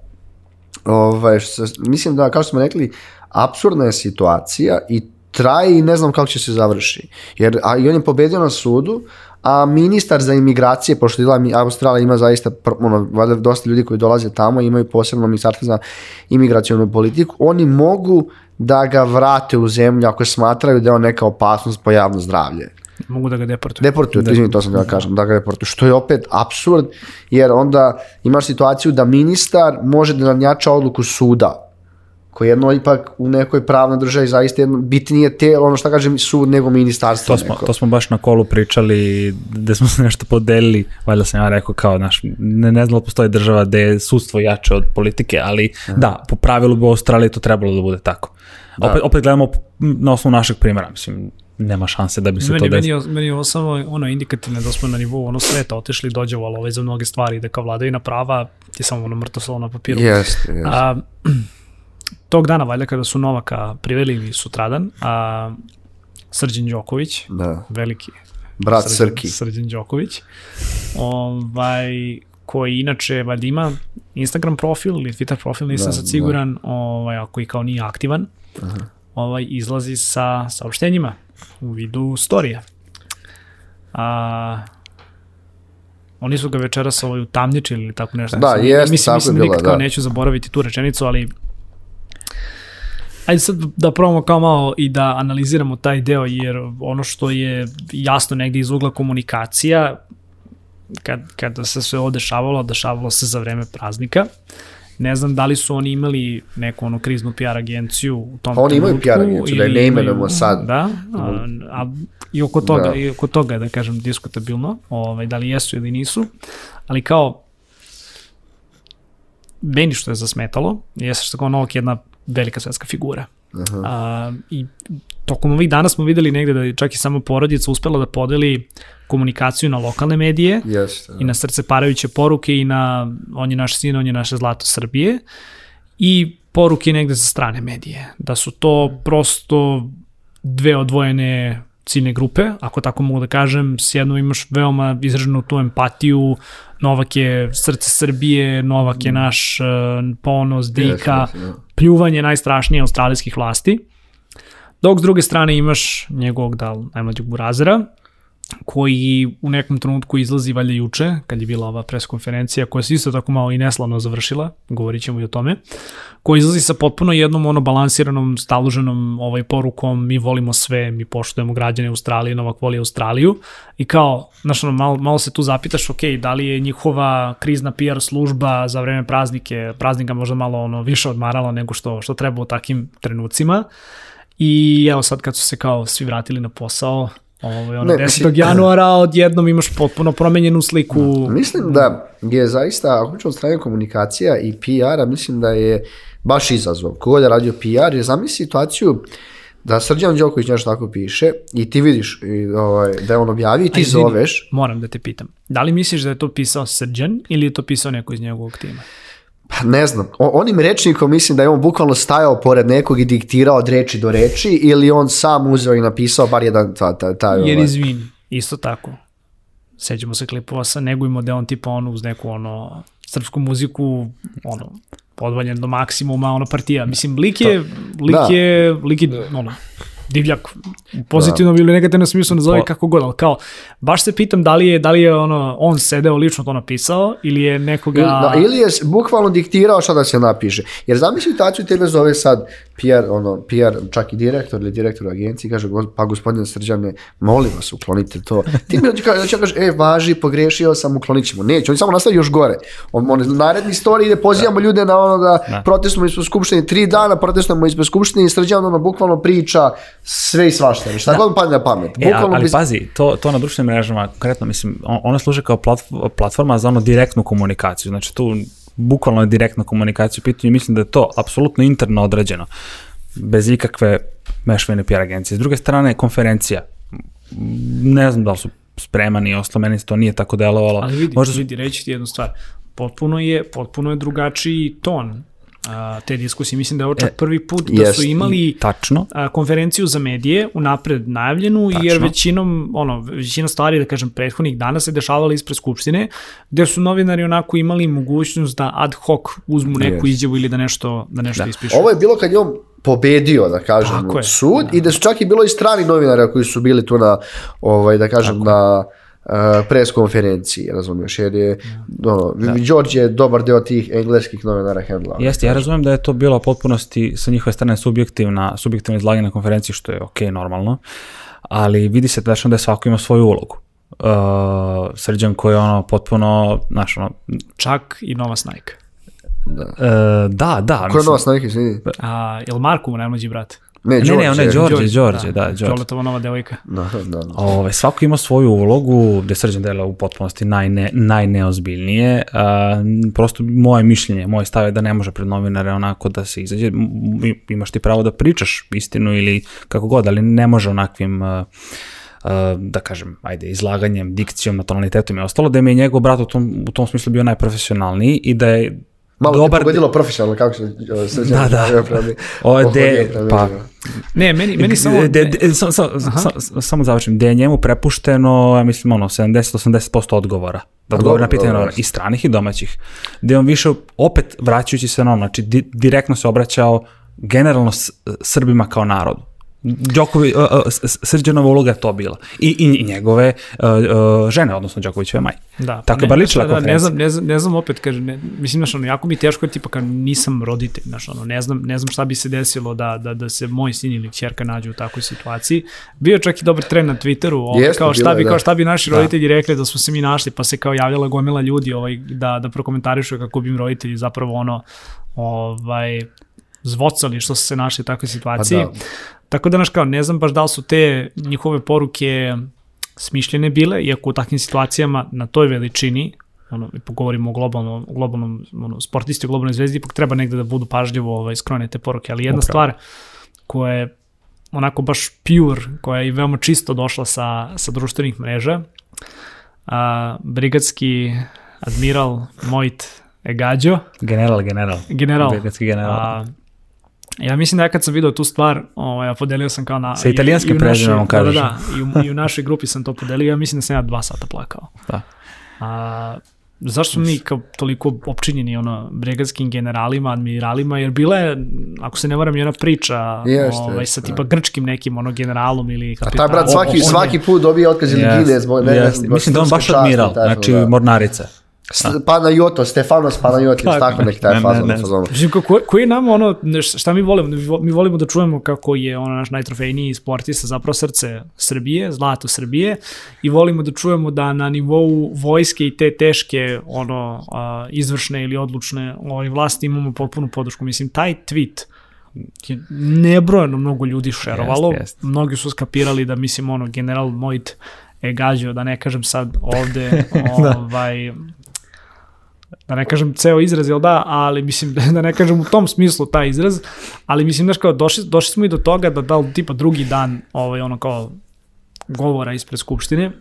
ovaj, što, mislim da, kao što smo rekli, absurdna je situacija i traje i ne znam kako će se završi. Jer a, i on je pobedio na sudu, a ministar za imigracije, pošto Australija ima zaista ono, dosta ljudi koji dolaze tamo imaju posebno ministarstvo za imigracijonu politiku, oni mogu da ga vrate u zemlju ako smatraju da je on neka opasnost po javno zdravlje. Mogu da ga deportuju. Deportuju, da. izvini, to sam da kažem, da ga deportuju, što je opet absurd, jer onda imaš situaciju da ministar može da nanjača odluku suda, koji je jedno ipak u nekoj pravnoj državi zaista jedno bitnije telo, ono što kažem, sud nego ministarstvo To smo, neko. to smo baš na kolu pričali, gde smo se nešto podelili, valjda sam ja rekao kao, naš, ne, ne znam da postoji država gde je sudstvo jače od politike, ali da, po pravilu bi u Australiji to trebalo da bude tako. Opet, opet gledamo na osnovu našeg primjera, mislim, nema šanse da bi se meni, to desilo. Meni, meni je ovo samo ono indikativno da smo na nivou ono sveta otišli dođevalo ovaj za mnoge stvari, da kao vladavina prava je samo ono mrtvo slovo na papiru. Jeste, jeste. A, *clears throat* tog dana, valjda, kada su Novaka priveli sutradan, a Srđan Đoković, Da. veliki Brat Srđan, Srki. Srđan Đoković, ovaj, koji inače valjda ima Instagram profil ili Twitter profil, nisam Da, sad siguran, da. ovaj, a koji kao nije aktivan, Aha. ovaj, izlazi sa saopštenjima u vidu storija. A, oni su ga večeras ovaj, utamničili ili tako nešto. Da, Mislim, jeste, mislim, tako mislim, je bilo, nikad kao da. neću zaboraviti tu rečenicu, ali Ajde sad da probamo kao malo i da analiziramo taj deo, jer ono što je jasno negde iz ugla komunikacija, kad, kada se sve ovo dešavalo, dešavalo se za vreme praznika. Ne znam da li su oni imali neku ono kriznu PR agenciju u tom Pa oni imaju PR agenciju, da je ne imenujemo sad. Da, a, a, i oko toga, Da. i oko toga je, da kažem, diskutabilno, ovaj, da li jesu ili nisu, ali kao meni što je zasmetalo, jeste što kao Novak je jedna velika svetska figura. Aha. A, I tokom ovih dana smo videli negde da je čak i samo porodica uspela da podeli komunikaciju na lokalne medije Jeste. i na srce parajuće poruke i na on je naš sin, on je naše zlato Srbije i poruke negde za strane medije. Da su to prosto dve odvojene ciljne grupe, ako tako mogu da kažem, s jednom imaš veoma izraženu tu empatiju, Novak je srce Srbije, Novak je naš uh, ponos, dika, da. pljuvanje najstrašnije australijskih vlasti. Dok s druge strane imaš njegovog dal najmlađeg burazera, koji u nekom trenutku izlazi valjda juče, kad je bila ova preskonferencija, koja se isto tako malo i neslavno završila, govorit ćemo i o tome, koji izlazi sa potpuno jednom ono balansiranom, staloženom ovaj porukom, mi volimo sve, mi poštujemo građane Australije, Novak voli Australiju. I kao, znaš, ono, malo, malo se tu zapitaš, ok, da li je njihova krizna PR služba za vreme praznike, praznika možda malo ono više odmarala nego što, što treba u takim trenucima i evo sad kad su se kao svi vratili na posao, Ovo, ono, Ne, 10. mislim- januara odjednom imaš potpuno promenjenu sliku. Mislim da je zaista, ako ćemo od strane komunikacija i PR-a, mislim da je baš izazov. Kogod je radio PR, je zamisli situaciju da Srđan Đoković nešto tako piše i ti vidiš i, ovaj, da je on objavi i ti A izvini, zoveš. Moram da te pitam. Da li misliš da je to pisao Srđan ili je to pisao neko iz njegovog tima? Pa ne znam, o, onim rečnikom mislim da je on bukvalno stajao pored nekog i diktirao od reči do reči ili on sam uzeo i napisao bar jedan ta, ta, taj, Jer ovaj, izvini, isto tako. Sećamo se klipova sa negujemo da on tipa ono uz neku ono srpsku muziku, ono, podvaljen do maksimuma, ono partija. Mislim, lik je, lik Da. je, lik je, ono, divljak, u pozitivnom ili negativnom smislu nazove Po- kako god, ali kao, baš se pitam da li je, da li je ono, on sedeo lično to napisao ili je nekoga... Ili, da, ili je bukvalno diktirao šta da se napiše. Jer zamisli situaciju tebe zove sad PR, ono, PR, čak i direktor ili direktor agencije, kaže, "Gos- pa gospodine Srđane, molim vas, uklonite to. Ti mi da će kaže, e, važi, pogrešio sam, uklonit ćemo. Neće, on samo nastavi još gore. On, on naredni story ide, pozivamo ljude na ono da, Da. protestujemo ispred Skupštine, tri dana protestujemo ispred Skupštine i Srđan ono bukvalno priča sve i svašta. Šta god mu padne na pamet. E, ali, Bukvalno ali bis- pazi, to, to na društvenim mrežama, konkretno, mislim, on- ona služe kao platf- platforma za ono direktnu komunikaciju, znači tu bukvalno je direktna komunikacija u pitanju i mislim da je to apsolutno interno određeno, bez ikakve mešavine PR agencije. S druge strane, konferencija, ne znam da li su spremani i ostalo, meni to nije tako delovalo. Ali vidi, Možda su, vidi, reći ti jednu stvar. Potpuno je, potpuno je drugačiji ton a, te diskusije. Mislim da je ovo čak E, prvi put da su jest. imali tačno, a, konferenciju za medije unapred najavljenu, Tačno. jer većinom, ono, većina stvari, da kažem, prethodnih dana se dešavala ispred Skupštine, gde su novinari onako imali mogućnost da ad hoc uzmu neku Jest. izjavu ili da nešto, da nešto Da. ispišu. Ovo je bilo kad je on pobedio, da kažem, Tako je, sud i da su čak i bilo i strani novinara koji su bili tu na, ovaj, da kažem, na uh, pres konferenciji, razumiješ, jer je, ono, Đorđe je dobar deo tih engleskih novinara hendla. Jeste, ja razumem da je to bilo potpunosti sa njihove strane subjektivna, subjektivna izlaganje na konferenciji, što je ok, normalno, ali vidi se tačno da je svako ima svoju ulogu. Uh, Srđan koji je ono potpuno, znaš, ono, Čak i Nova Snajka. uh, da, da. Ko je nova snajka, izvini? A, je li Marko mu najmlađi brat? Ne, Ne, ne, ona je Đorđe. Đorđe, Đorđe, da, Đorđe. Đoletova nova devojka. Da, da, da. Ove, svako ima svoju ulogu, gde Srđan dela u potpunosti najne, najneozbiljnije. A, prosto moje mišljenje, moj stav je da ne može pred novinare onako da se izađe. Imaš ti pravo da pričaš istinu ili kako god, ali ne može onakvim a, da kažem, ajde, izlaganjem, dikcijom, na tonalitetom i ostalo, da mi je njegov brat u tom, u tom smislu bio najprofesionalniji i da je Malo dobar... te pogodilo profesionalno, kako se srđan Da, da. javio prema mi. Ovo je Pohodio de- prema pa-. Ne, meni, meni samo... De, de, samo, samo, samo, samo završim, da je njemu prepušteno, ja mislim, ono, 70-80% odgovora. Da odgovori na pitanje i stranih i domaćih. Da je on više, opet vraćajući se na ono, znači di, direktno se obraćao generalno s, Srbima kao narodu. Đokovi, uh, uh, Srđanova uloga je to bila. I, i, njegove uh, uh, žene, odnosno Đokovićeve majke. Da, Tako ne, je bar ličila da, da, ne konferencija. znam, ne znam, ne znam opet, kaže, ne, mislim, znaš, ono, jako mi je teško, jer tipa, kad nisam roditelj, znaš, ono, ne znam, ne znam šta bi se desilo da, da, da se moj sin ili ćerka nađe u takvoj situaciji. Bio je čak i dobar trend na Twitteru, ovaj, Jeste, kao, šta je, bi, da. kao šta bi naši roditelji rekli da smo se mi našli, pa se kao javljala gomila ljudi ovaj, da, da prokomentarišu kako bi im roditelji zapravo ono, ovaj, zvocali što su se našli u takvoj situaciji. Pa da. Tako da, znaš, kao, ne znam baš da li su te njihove poruke smišljene bile, iako u takvim situacijama na toj veličini, ono, i pogovorimo o globalnom, globalnom ono, sportisti, o globalnoj zvezdi, ipak treba negde da budu pažljivo ovaj, skrojene te poruke. Ali jedna Upravo. stvar koja je onako baš pure, koja je veoma čisto došla sa, sa društvenih mreža, a, brigadski admiral Mojt Egađo, General, general. general, Brigadski general. A, ja mislim da ja kad sam video tu stvar, ovaj, ja podelio sam kao na... Sa italijanskim prezimenom kažeš. Da, da, da, i u, i u našoj grupi sam to podelio, ja mislim da sam ja dva sata plakao. Da. A, zašto mi kao toliko opčinjeni ono, brigadskim generalima, admiralima, jer bila je, ako se ne varam, jedna priča Jeste, ovaj, jeste, sa tipa grčkim nekim ono, generalom ili A kapitanom. taj brat svaki, je- svaki put dobije otkaz ili gine zbog ne, ne, jeste. zbog Mislim da on baš admiral, znači da. mornarica. Panajotos, Stefanos Panajotis, Tako, tako neki taj ne, ne, fazon. ne. fazon. Mislim, ko, ko- koji nam ono, ne, šta mi volimo? Mi vo- Mi volimo da čujemo kako je ono naš najtrofejniji sportista zapravo srce Srbije, zlato Srbije i volimo da čujemo da na nivou vojske i te teške ono a, izvršne ili odlučne ovaj, vlasti imamo potpunu podršku. Mislim, taj tweet je nebrojeno mnogo ljudi šerovalo. Jeste, jeste. Mnogi su skapirali da, mislim, ono, general Mojt je gađao, da ne kažem sad ovde, *laughs* ovaj, da ne kažem ceo izraz, jel da, ali mislim *laughs* da ne kažem u tom smislu taj izraz, ali mislim znaš kao došli, došli smo i do toga da da li tipa drugi dan ovaj ono kao govora ispred skupštine,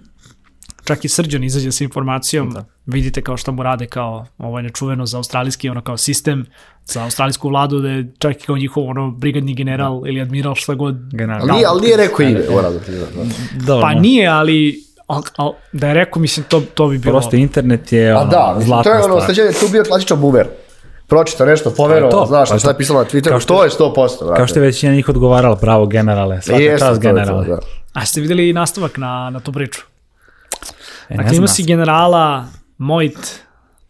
čak i Srđan izađe sa informacijom, da. vidite kao šta mu rade kao ovaj nečuveno za australijski ono kao sistem, za australijsku vladu da je čak i kao njihov ono brigadni general da. ili admiral šta god. General. Ali ali nije rekao ime, da priznam. da. Dobro, Pa nije, ali al, al, da je rekao, mislim, to, to bi bilo... Prosto internet je A ono, da, mislim, zlatna to je ono, stvar. sleđenje, tu bio klasičan boomer. Pročito nešto, poverovao, to, znaš pa šta je pisalo na Twitteru, Kao što- to je 100%, brate. Kao što je većina njih odgovarala, pravo generale, svaka Jeste, čast to generale. da. A ste videli i nastavak na, na tu priču? E, Dakle, ima si generala Mojt,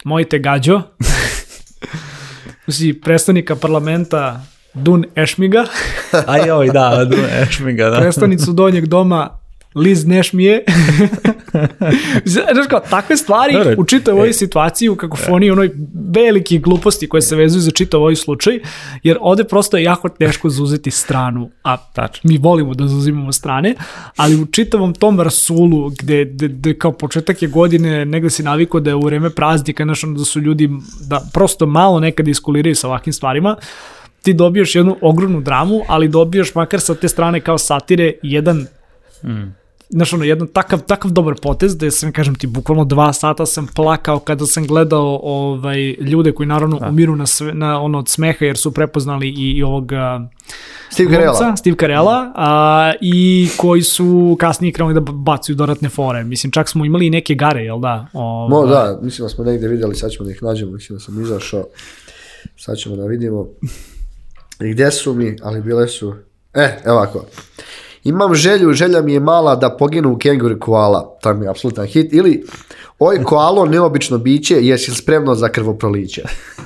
Mojte Gađo, si predstavnika parlamenta Dun Ešmiga, *laughs* A joj, da, da, Ešmiga, da. predstavnicu donjeg doma Liz Nešmije. *laughs* Znaš kao, takve stvari Dobro, u čitavoj e. ovoj situaciji, u kakofoniji, onoj veliki gluposti koje se vezuju za čitav ovaj slučaj, jer ovde prosto je jako teško zauzeti stranu, a Tačno. mi volimo da zauzimamo strane, ali u čitavom tom rasulu, gde, gde, gde kao početak je godine, negde si navikao da je u vreme praznika, znaš, ono da su ljudi, da prosto malo nekad iskuliraju sa ovakvim stvarima, ti dobiješ jednu ogromnu dramu, ali dobiješ makar sa te strane kao satire jedan znaš ono, jedan takav, takav dobar potez da sam, kažem ti, bukvalno dva sata sam plakao kada sam gledao ovaj, ljude koji naravno da. umiru na, sve, na ono od smeha jer su prepoznali i, i ovog Steve Carella. Steve Carella a, i koji su kasnije krenuli da bacaju dodatne fore. Mislim, čak smo imali i neke gare, jel da? Ovaj, Mo, da, mislim da smo negde vidjeli, sad ćemo da ih nađemo, mislim da sam izašao. Sad ćemo da vidimo. I gdje su mi, ali bile su... E, evo ovako. Imam želju, želja mi je mala da poginu u kenguru koala. To mi je apsolutan hit. Ili Oj, koalo, neobično biće, jesi li spremno za krvoproliće?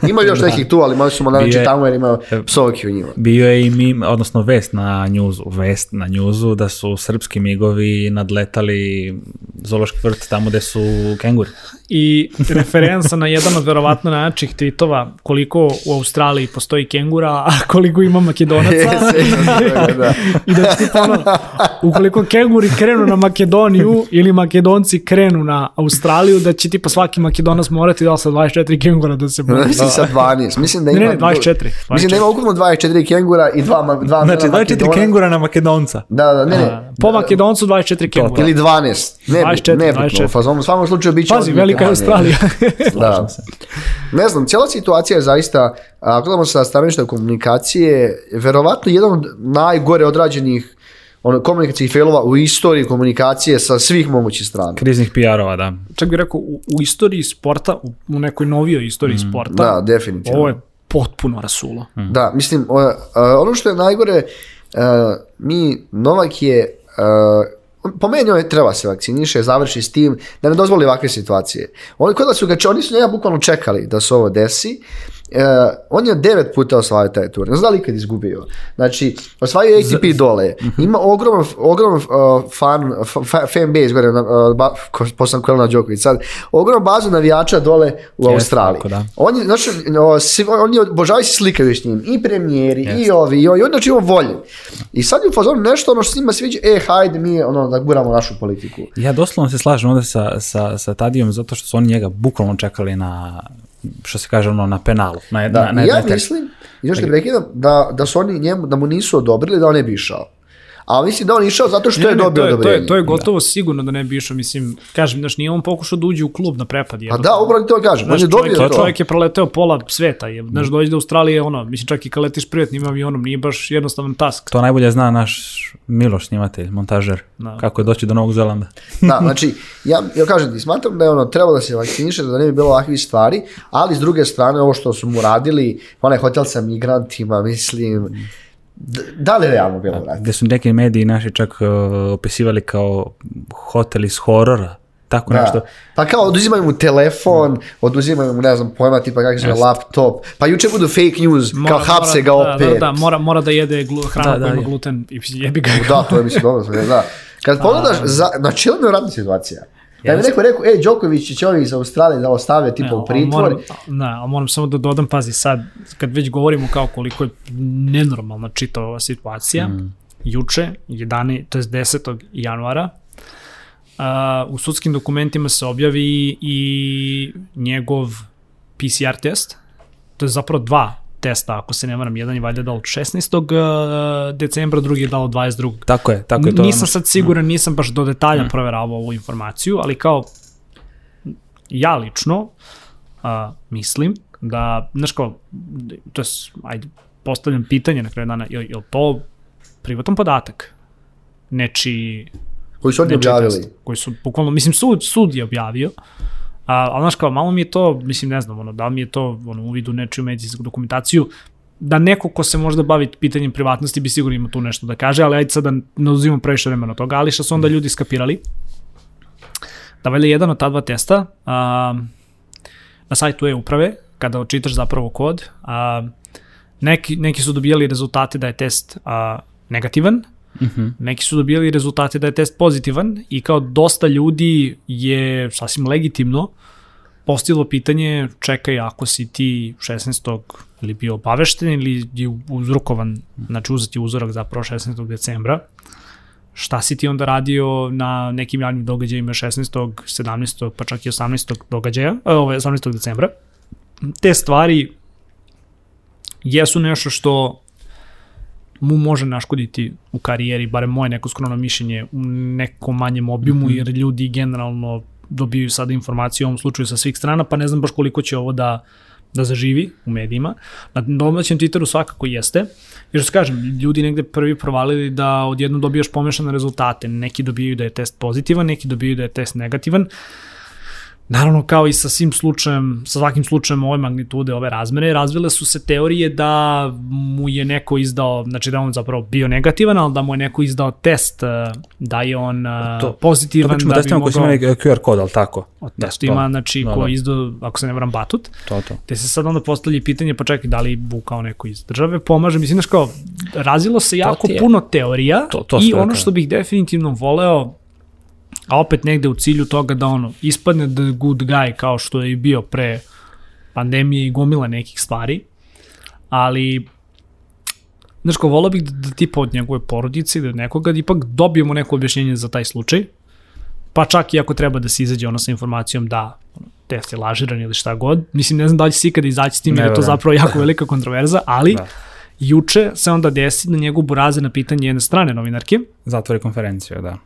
Ima još nekih tu, ali malo su mu najveći tamo jer ima psovki u njima. Bio je i mim, odnosno vest na njuzu, vest na njuzu da su srpski migovi nadletali zološki vrt tamo gde su kenguri. I referenca na jedan od verovatno najjačih tweetova koliko u Australiji postoji kengura, a koliko ima makedonaca. *laughs* da. I da ti ono, ukoliko kenguri krenu na Makedoniju ili makedonci krenu na Australiju, da će tipa svaki makedonac morati da sa 24 kengura da se bori. *laughs* Mislim sa 12. Mislim da Ne, ima... ne, 24. Mislim da ima ukupno 24 kengura i dva, ma- dva Znači, mela 24 Makedona- kengura na makedonca. Da, da, ne, ne. Po makedoncu 24 kengura. Ili 12. Ne, 24, ne, 24. u fazonu, svakom slučaju biće... Pazi, velika je. Australija. *laughs* Da. Ne znam, cijela situacija je zaista, ako gledamo sa stanovišta komunikacije, verovatno jedan od najgore odrađenih ono, komunikacijih failova u istoriji komunikacije sa svih mogućih strana. Kriznih PR-ova, da. Čak bih rekao, u, u istoriji sporta, u, u nekoj novijoj istoriji sporta, Da, definitivno. ovo je potpuno rasulo. Da, mislim, o, a, ono što je najgore, a, mi, Novak je, a, po meni on treba se vakciniše, završi s tim, da ne dozvoli ovakve situacije. Oni, kod da su ga, oni su njega bukvalno čekali da se ovo desi, E, on je devet puta osvajao taj tur. Ne znam da li ikad izgubio. Znači, osvajao je ATP dole. Ima ogroman, ogroman uh, fan, fa, fan base gore, na, uh, ba, ko, posam Kolena Đoković sad, ogromnu bazu navijača dole u Jeste, Australiji. tako da. On je, znači, o, svi, oni obožavaju se slikaju s njim, i premijeri, i ovi, i on, i on znači on volje. I sad je u fazonu nešto ono što se njima sviđa, e, hajde mi ono, da guramo našu politiku. Ja doslovno se slažem ovde sa, sa, sa Tadijom zato što su oni njega bukvalno čekali na što se kaže ono na penalu. Na, Da, na, na ja mislim, još te prekidam, da, da su oni njemu, da mu nisu odobrili da on ne bi išao. A mislim da on išao zato što Ne, je dobio to je, to odobrenje. je, to je gotovo sigurno da ne bi išao, mislim, kažem, znaš, nije on pokušao da uđe u klub na prepad. A jednostavno. da, upravo to kažem, on Znaš, je dobio čovjek, to. čovjek je proleteo pola sveta, je, znaš, dođe do Australije, ono, mislim, čak i kad letiš privatnim avionom, nije baš jednostavan task. To najbolje zna naš Miloš snimatelj, montažer, Da. kako je doći do Novog Zelanda. Da, *laughs* znači, ja, ja kažem ti, smatram da je ono, trebalo da se vakciniše, da ne bi bilo ovakvih stvari, ali s druge strane, ovo što su mu radili, onaj hotel sa migrantima, mislim, d- da li je realno bilo raditi? Gde su neki mediji naši čak uh, opisivali kao hotel iz horora, tako nešto. Da. Pa kao oduzimaju mu telefon, oduzimaju mu, ne znam, pojma tipa kako se zove laptop, pa juče budu fake news, kao hapse ga da, opet. Da, da, mora, mora da jede glu, hranu Da, da, koja ima je. gluten i jebi ga. Da, to je mislim dobro, da. Kad pogledaš, za, znači je nevjerojatna situacija. Da mi neko rekao, ej, Đoković će ovi iz Australije da ostave tipa u pritvor. Moram, ne, a moram samo da dodam, pazi sad, kad već govorimo kao koliko je nenormalna čita ova situacija, mm. juče, 11, to je 10. januara, a, u sudskim dokumentima se objavi i njegov PCR test, to je zapravo dva testa, ako se ne varam, jedan je valjda dao 16. decembra, drugi je dao 22. Tako je, tako je to. nisam sad siguran, nisam baš do detalja proveravao ovu informaciju, ali kao ja lično a, mislim da, znaš kao, to je, ajde, postavljam pitanje na kraju dana, je, je to privatan podatak? Nečiji Koji su oni objavili. test, koji su, bukvalno, mislim, sud, sud je objavio, a, ali znaš kao, malo mi je to, mislim, ne znam, ono, da li mi je to ono, uvid u nečiju medicinsku dokumentaciju, da neko ko se možda bavi pitanjem privatnosti bi sigurno imao tu nešto da kaže, ali ajde sad da ne uzimam previše vremena toga, ali što su onda ljudi skapirali, da valjda jedan od ta dva testa a, na sajtu e-uprave, kada očitaš zapravo kod, a, neki, neki su dobijali rezultate da je test a, negativan, Uh -huh. neki su dobijali rezultate da je test pozitivan i kao dosta ljudi je sasvim legitimno postavilo pitanje čekaj ako si ti 16. ili bio obavešten ili je uzrokovan, znači uzeti uzorak zapravo 16. decembra, šta si ti onda radio na nekim javnim događajima 16. 17. pa čak i 18. događaja, e, ove, 18. decembra. Te stvari jesu nešto što mu može naškoditi u karijeri, barem moje neko skromno mišljenje, u nekom manjem obimu, mm -hmm. jer ljudi generalno dobiju sada informacije u ovom slučaju sa svih strana, pa ne znam baš koliko će ovo da, da zaživi u medijima. Na domaćem Twitteru svakako jeste, jer što kažem, ljudi negde prvi provalili da odjedno dobijaš pomešane rezultate. Neki dobijaju da je test pozitivan, neki dobijaju da je test negativan. Naravno, kao i sa svim slučajem, sa svakim slučajem ove magnitude, ove razmere, razvile su se teorije da mu je neko izdao, znači da on zapravo bio negativan, ali da mu je neko izdao test, da je on to, pozitivan, to da bi mogao... To pričamo QR kod, ali tako? O testu da, ima, znači, da, ko da. izdao, ako se ne vram, batut. To, to. Te se sad onda postavlja pitanje, pa čekaj, da li bu kao neko iz države pomaže, mislim, znaš kao, razilo se jako puno teorija to, to i ono što bih definitivno voleo, a opet negde u cilju toga da ono, ispadne the good guy kao što je i bio pre pandemije i gomila nekih stvari, ali znaš ko, volao bih da, da tipa od njegove porodice, da od nekoga, da ipak dobijemo neko objašnjenje za taj slučaj, pa čak i ako treba da se izađe ono sa informacijom da test je lažiran ili šta god, mislim ne znam da li će se ikada izaći s tim, jer je to zapravo jako velika kontroverza, ali da. juče se onda desi na njegu buraze na pitanje jedne strane novinarke. Zatvori konferenciju, da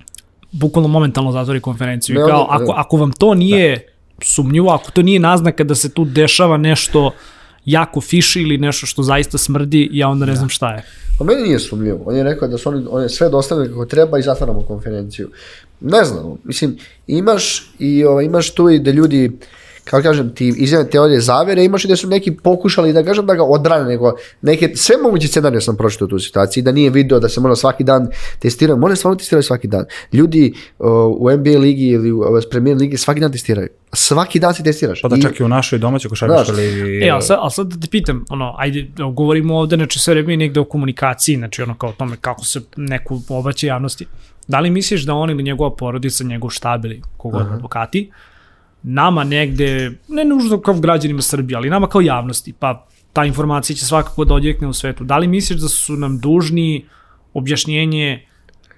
bukvalno momentalno zatvori konferenciju. Ne, kao, ako, ako vam to nije da. sumnjivo, ako to nije naznaka da se tu dešava nešto jako fiši ili nešto što zaista smrdi, ja onda ne da. znam šta je. Pa meni nije sumnjivo. On je rekao da su oni, on je sve dostavili kako treba i zatvaramo konferenciju. Ne znam, mislim, imaš i o, imaš tu i da ljudi kako kažem, ti izjavne teorije zavere, imaš i da su neki pokušali da kažem da ga odbrane, nego neke, sve moguće scenarije sam pročitao u tu situaciji, da nije video da se mora svaki dan testiraju, mora stvarno testiraju svaki dan. Ljudi uh, u NBA ligi ili u uh, Premier ligi svaki dan testiraju. Svaki dan se testiraš. Pa da čak i u našoj domaćoj košarkaškoj ligi. E, a sad, a sad da te pitam, ono, ajde, govorimo ovde, znači sve vreme negde o komunikaciji, znači ono kao o tome kako se neku obraća javnosti. Da li misliš da on ili njegova porodica, njegov štab ili kogod advokati, nama negde, ne nužno kao građanima Srbije, ali nama kao javnosti, pa ta informacija će svakako da odjekne u svetu. Da li misliš da su nam dužni objašnjenje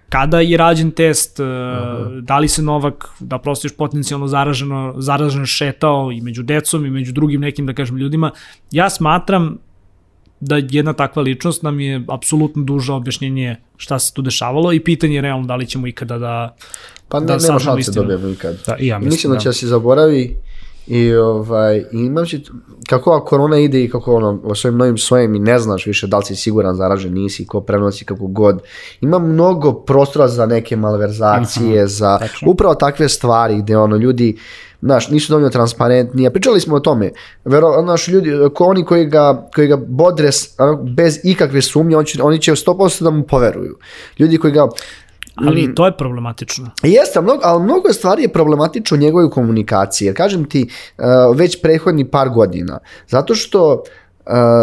kada je rađen test, uh e, -huh. da li se Novak, da prosto još potencijalno zaraženo, zaraženo šetao i među decom i među drugim nekim, da kažem, ljudima. Ja smatram da jedna takva ličnost nam je apsolutno duža objašnjenje šta se tu dešavalo i pitanje je realno da li ćemo ikada da Pa ne, da nema šanse da dobijemo ikad. Da, i ja mislim, mislim da, da će da se zaboravi i ovaj, imam će, kako ova korona ide i kako ono, o svojim novim svojim i ne znaš više da li si siguran zaražen, nisi, ko prenosi kako god. Ima mnogo prostora za neke malverzacije, uh -huh, za tačno. upravo takve stvari gde ono, ljudi znaš, nisu dovoljno transparentni, a pričali smo o tome, vero, znaš, ljudi, ko oni koji ga, koji ga bodre bez ikakve sumnje, oni će, oni će 100% da mu poveruju. Ljudi koji ga Ali mm. to je problematično. Jeste, mnogo, ali mnogo stvari je problematično u njegovoj komunikaciji. Jer kažem ti, uh, već prethodni par godina. Zato što,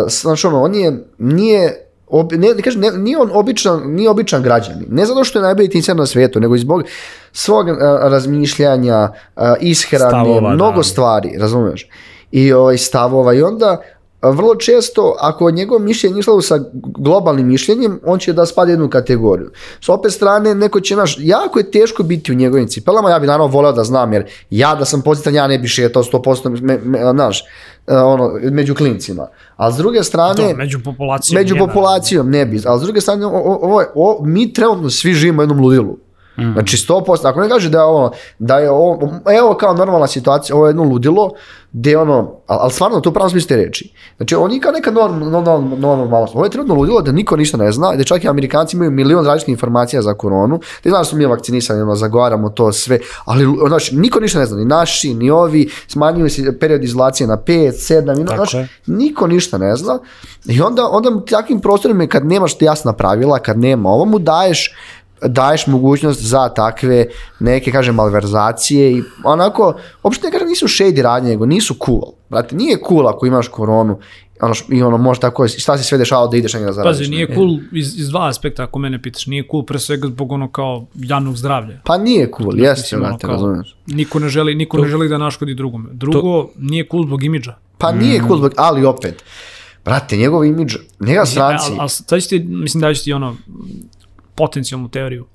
znaš ono, on je, nije Ob, ne, ne kažem, ne, nije on običan, nije običan građanin. Ne zato što je najbolji tincer na svetu, nego i zbog svog uh, razmišljanja, uh, ishrane, stavova, mnogo da. stvari, razumeš? I ovaj, stavova. I onda vrlo često, ako njegovo mišljenje išlo sa globalnim mišljenjem, on će da spade jednu kategoriju. S opet strane, neko će, naš, jako je teško biti u njegovim cipelama, ja bih naravno voleo da znam, jer ja da sam pozitan, ja ne bih šetao 100%, me, me, naš, ono, među klincima. A s druge strane... To, među populacijom. Među populacijom ne bi. A s druge strane, ovo, ovo, mi trenutno svi živimo u jednom ludilu. Mm. Znači 100%, ako ne kaže da je ovo, da je ovo, evo kao normalna situacija, ovo je jedno ludilo, gde ono, ali, ali stvarno to pravo smisli reči. Znači ovo nije kao neka normalna normal, normal, ovo je trenutno ludilo da niko ništa ne zna, da čak i Amerikanci imaju milion različitih informacija za koronu, da da su mi vakcinisani, ono, zagovaramo to sve, ali znači, niko ništa ne zna, ni naši, ni ovi, smanjuju se period izolacije na 5, 7, znači, niko ništa ne zna. I onda, onda takvim prostorima kad nemaš jasna pravila, kad nema ovo mu daješ daješ mogućnost za takve neke, kažem, malverzacije i onako, uopšte ne kažem nisu shady radnje, nego nisu cool. Brate, nije cool ako imaš koronu ono, i ono može tako, šta se sve dešava da ideš negdje da zaradiš. Pazi, nije cool iz, iz dva aspekta ako mene pitaš, nije cool pre svega zbog ono kao javnog zdravlja. Pa nije cool, jeste, brate, razumiješ. Niko ne želi, niko to, ne želi da naškodi drugome. Drugo, to, nije cool zbog imidža. Pa nije mm. cool zbog, ali opet, brate, njegov imidž, njega stranci. Ali, ali, sad ti, mislim da ću ti ono, potencijalnu teoriju.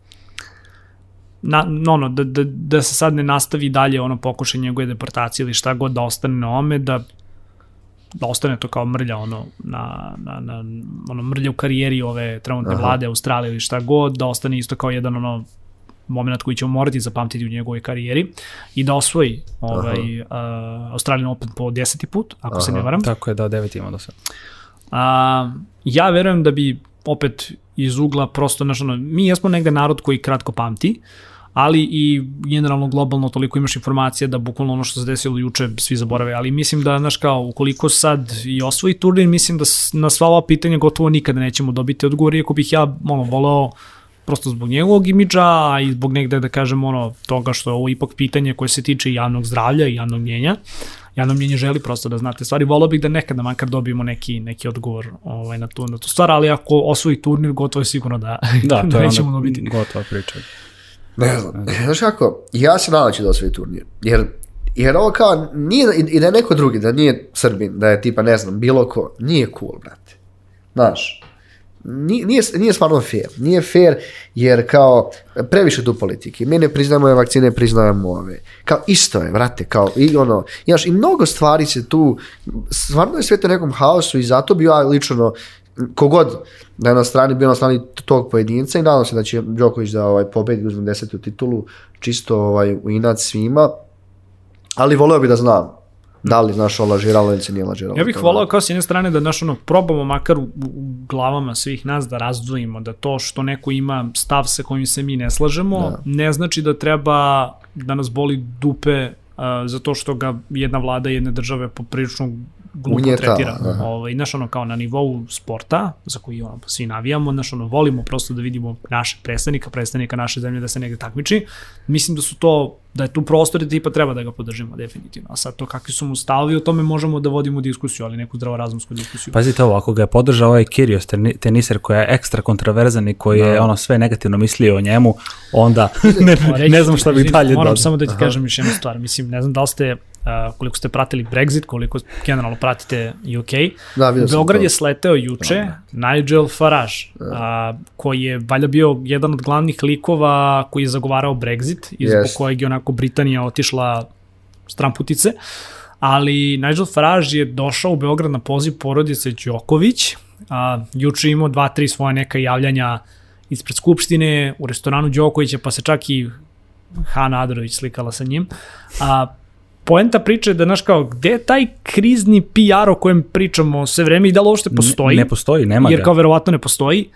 Na, ono, da, da, da se sad ne nastavi dalje ono pokušaj njegove deportacije ili šta god da ostane na ome, da da ostane to kao mrlja ono na, na, na ono mrlja u karijeri ove trenutne Aha. vlade Australije ili šta god, da ostane isto kao jedan ono moment koji ćemo morati zapamtiti u njegovoj karijeri i da osvoji ovaj, uh, Australian Open po deseti put, ako Aha. se ne varam. Tako je, da, devet ima do sada. Uh, ja verujem da bi opet iz ugla prosto, znaš, ono, mi jesmo negde narod koji kratko pamti, ali i generalno globalno toliko imaš informacija da bukvalno ono što se desilo juče svi zaborave, ali mislim da, znaš kao, ukoliko sad i osvoji turnir, mislim da na sva ova pitanja gotovo nikada nećemo dobiti odgovor, iako bih ja ono, voleo prosto zbog njegovog imidža, a i zbog negde da kažem ono toga što je ovo ipak pitanje koje se tiče javnog zdravlja i javnog mnjenja. Javno mnjenje želi prosto da znate stvari. Volao bih da nekada makar dobijemo neki, neki odgovor ovaj, na, tu, na tu stvar, ali ako osvoji turnir, gotovo je sigurno da, *laughs* *laughs* da, da nećemo dobiti. Gotova priča. Ne znam, znaš kako, ja se nadam da će da osvoji turnir, jer Jer ovo kao, nije, i da je neko drugi, da nije Srbin, da je tipa, ne znam, bilo ko, nije cool, brate. Znaš, nije, nije stvarno fair. Nije fair jer kao previše tu politike. Mi ne priznajemo ove vakcine, priznajemo ove. Kao isto je, vrate, kao i ono, znaš, i mnogo stvari se tu, stvarno je sve to nekom haosu i zato bi ja lično kogod da je na strani bio na strani tog pojedinca i nadam se da će Đoković da ovaj, pobedi uzme desetu titulu čisto ovaj, u inat svima ali voleo bi da znam Da li, znaš, on lažiralo ili se nije lažiralo. Ja bih volao kao s jedne strane da, znaš, ono, probamo makar u, u glavama svih nas da razdvojimo, da to što neko ima stav sa kojim se mi ne slažemo, da. ne znači da treba da nas boli dupe uh, zato što ga jedna vlada jedne države poprilično glupo Unjeta, tretira. Da. Ovaj, znaš, ono, kao na nivou sporta, za koji ono, svi navijamo, znaš, ono, volimo prosto da vidimo naše predstavnika, predstavnika naše zemlje da se negde takmiči. Mislim da su to da je tu prostor i tipa treba da ga podržimo definitivno. A sad to kakvi su mu stavovi, o tome možemo da vodimo diskusiju, ali neku zdravorazumsku diskusiju. Pazite ovo, ako ga je podržao ovaj Kyrgios teniser koji je ekstra kontraverzan i koji je da. ono sve negativno mislio o njemu, onda *laughs* ne, ne znam šta bih dalje Moram samo da ti Aha. kažem još jednu stvar. Mislim, ne znam da li ste Uh, koliko ste pratili Brexit, koliko generalno pratite UK. Da, u Beograd je sleteo juče da. Nigel Farage, da. uh, koji je valjda bio jedan od glavnih likova koji je zagovarao Brexit i zbog yes. kojeg je onako Britanija otišla stramputice. Ali Nigel Farage je došao u Beograd na poziv porodice Đoković, a, juče imao dva, tri svoje neka javljanja ispred Skupštine, u restoranu Đokovića, pa se čak i Hana Adrović slikala sa njim. A, poenta priče je da, znaš kao, gde je taj krizni PR o kojem pričamo sve vreme i da li uopšte postoji? Ne, ne postoji, nema jer ga. Jer kao verovatno ne postoji.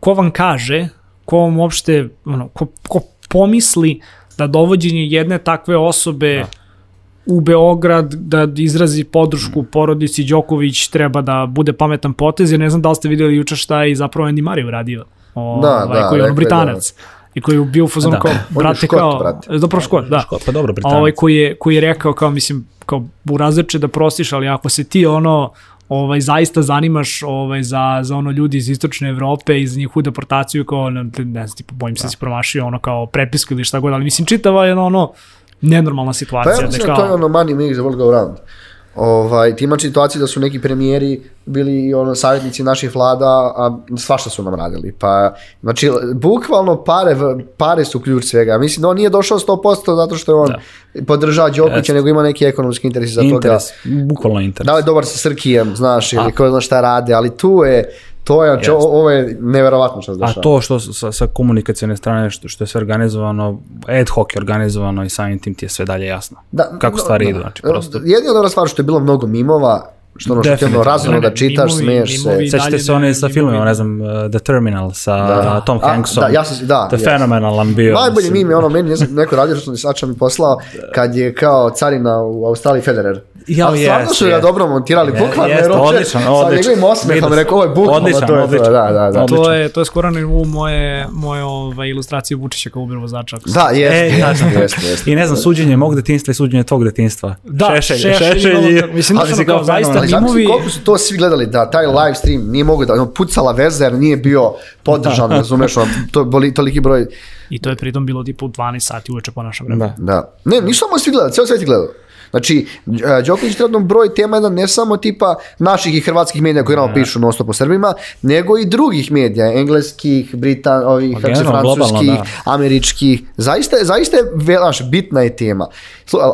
Ko vam kaže, ko vam uopšte, ono, ko, ko pomisli da dovođenje jedne takve osobe da. u Beograd da izrazi podršku mm. porodici Đoković treba da bude pametan potez, jer ne znam da li ste videli juče šta je i zapravo Andy Murray uradio. O, da, ovaj, da, koji je ono Britanac. Da i koji je bio u fazonu da. kao, brate, škot, kao, brate. dobro škot, da. Škot, pa dobro, Britanac. Ovaj koji je, koji je rekao kao, mislim, kao burazerče da prostiš, ali ako se ti ono, ovaj zaista zanimaš ovaj za za ono ljudi iz istočne Evrope i za njihovu deportaciju kao ne, ne znam tipa bojim se da si promašio ono kao prepisku ili šta god ali mislim čitava je ono, ono nenormalna situacija pa ja mislim da, kao... to je ono money makes the world go round Ovaj, ti ima situacije da su neki premijeri bili ono savjetnici naših vlada, a svašta su nam radili. Pa, znači, bukvalno pare, pare su ključ svega. Mislim da on nije došao 100% zato što je on da. podržava Đokovića, nego ima neki ekonomski interes za interes, toga. Bukvalno interes. Da li je dobar sa Srkijem, znaš, ili ko zna šta rade, ali tu je, To je, čo, ovo je neverovatno što se dešava. A to što sa, sa komunikacijone strane, što, što je sve organizovano, ad hoc je organizovano i samim tim ti je sve dalje jasno. Da, Kako stvari da, idu, znači prosto. Jedina dobra stvar što je bilo mnogo mimova, što ono što ti ono razumno da čitaš, mimovi, smeješ se. Sećate se one sa filmima, ne znam, uh, The Terminal sa da. Tom Hanksom. Da, ja sam, da. To je fenomenalan bio. Najbolji mim je ono, meni ne znam, neko radio što mi sača mi poslao, kad je kao carina u Australiji Federer. Ja, A stvarno su ga dobro montirali, bukvalno je odličan. Sa njegovim osmehom, rekao, ovo je bukvalno odličan, to je to. Da, da, da. To je, to je skoro u moje, moje ovaj, ilustracije Vučića kao Uber vozača. Da, jeste, jeste, jeste, jeste. I ne znam, suđenje mog detinstva i suđenje tvog detinstva. Da, šešelj, šešelj. Mislim, da se kao zaista mimovi... Koliko su to svi gledali, da taj live stream nije mogo da, pucala veza jer nije bio podržan, da. razumeš, to boli toliki broj. I to je pritom bilo tipa u 12 sati uveče po našem vremenu. Da. da. Ne, nisu samo svi gledali, ceo svet je gledao. Znači, Đoković trenutno broj tema jedan ne samo tipa naših i hrvatskih medija koji nam pišu non stop o Srbima, nego i drugih medija, engleskih, britan, ovih, se, francuskih, da. američkih. Zaista, zaista je velaš, bitna je tema.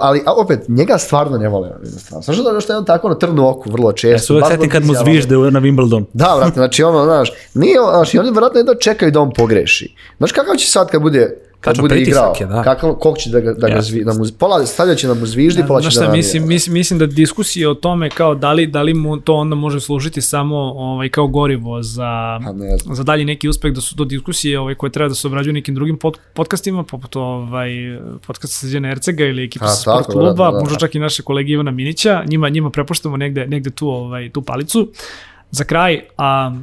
Ali, a opet, njega stvarno ne vole. Znaš da što je on tako na trnu oku vrlo često. Ja se kad mu zvižde na Wimbledon. Da, vrati, znači ono, znaš, nije, znaš, oni vjerojatno jedno čekaju da on pogreši. Znaš kakav će sad kad bude kad Tačno, bude igrao. je, da. Kakav, kog će da ga, da ga zvi, da mu, pola stavlja će da mu zviždi, pola će da šta, navija. mislim, mislim, mislim da diskusije o tome kao da li, da li mu to onda može služiti samo ovaj, kao gorivo za, Pa za dalji neki uspeh, da su to diskusije ovaj, koje treba da se obrađuju nekim drugim pod, podcastima, poput ovaj, podcasta Srđana Ercega ili ekipa A, sport tako, kluba, da, da, da. možda čak i naše kolege Ivana Minića, njima, njima prepuštamo negde, negde tu, ovaj, tu palicu. Za kraj, a,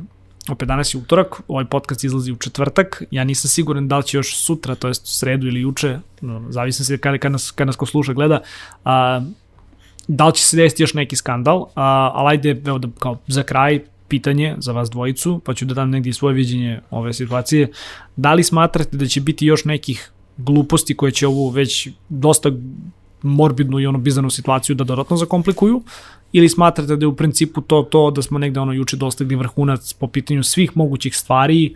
opet danas je utorak, ovaj podcast izlazi u četvrtak, ja nisam siguran da li će još sutra, to jest sredu ili juče, no, zavisno se kad, kad, nas, kad nas ko sluša gleda, a, da li će se desiti još neki skandal, a, ali ajde, evo da kao za kraj, pitanje za vas dvojicu, pa ću da dam negdje svoje viđenje ove situacije. Da li smatrate da će biti još nekih gluposti koje će ovu već dosta morbidnu i ono bizarnu situaciju da dodatno zakomplikuju ili smatrate da je u principu to to da smo negde ono juče dostigli vrhunac po pitanju svih mogućih stvari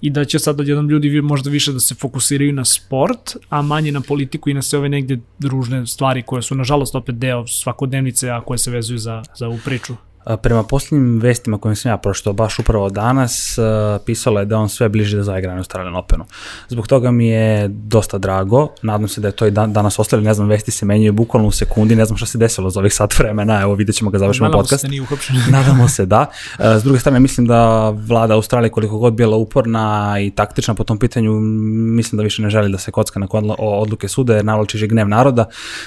i da će sad odjednom ljudi možda više da se fokusiraju na sport, a manje na politiku i na sve ove negde ružne stvari koje su nažalost opet deo svakodnevnice, a koje se vezuju za, za ovu priču. Prema posljednjim vestima kojim sam ja pročitao baš upravo danas, pisalo je da on sve bliže da zaigra na Australian Openu. Zbog toga mi je dosta drago, nadam se da je to i dan, danas ostali, ne znam, vesti se menjaju bukvalno u sekundi, ne znam šta se desilo za ovih sat vremena, evo vidjet ćemo ga završimo Nadamo se podcast. da nije uhapšen. *laughs* Nadamo se da. S druge strane, mislim da vlada Australije koliko god bila uporna i taktična po tom pitanju, mislim da više ne želi da se kocka na odluke suda jer navlači gnev naroda.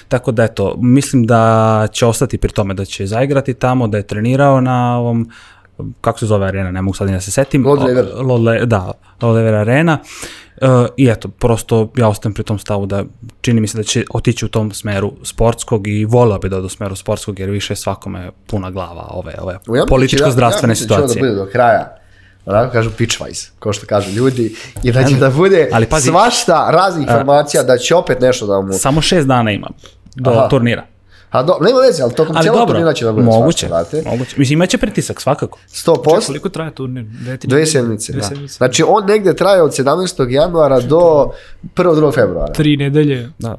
Tako da eto, mislim da će ostati pri tome da će zaigrati tamo, da je trenirao na ovom kako se zove arena, ne mogu sad ni da se setim. Lord Lever. O- Lord Le, da, Lord Lever arena. E, I eto, prosto ja ostajem pri tom stavu da čini mi se da će otići u tom smeru sportskog i volao bi da u smeru sportskog jer više svakome puna glava ove, ove Ja da političko-zdravstvene ja mislim da ovo situacije. Da bude do kraja. Onako kažu pitchwise, kao što kažu ljudi, i da će da bude Ali pazi- svašta raznih informacija, da će opet nešto da mu... Samo šest dana ima do Aha. turnira. A do, nema veze, ali tokom Ali cijelog dobro, turnira će da bude moguće, svašta, moguće. Mislim, imaće pritisak svakako. 100%. Koliko traje turnir? Dve, Dve sedmice, da. sedmice. Znači on negde traje od 17. januara do 1. 2. februara. Tri nedelje, Da.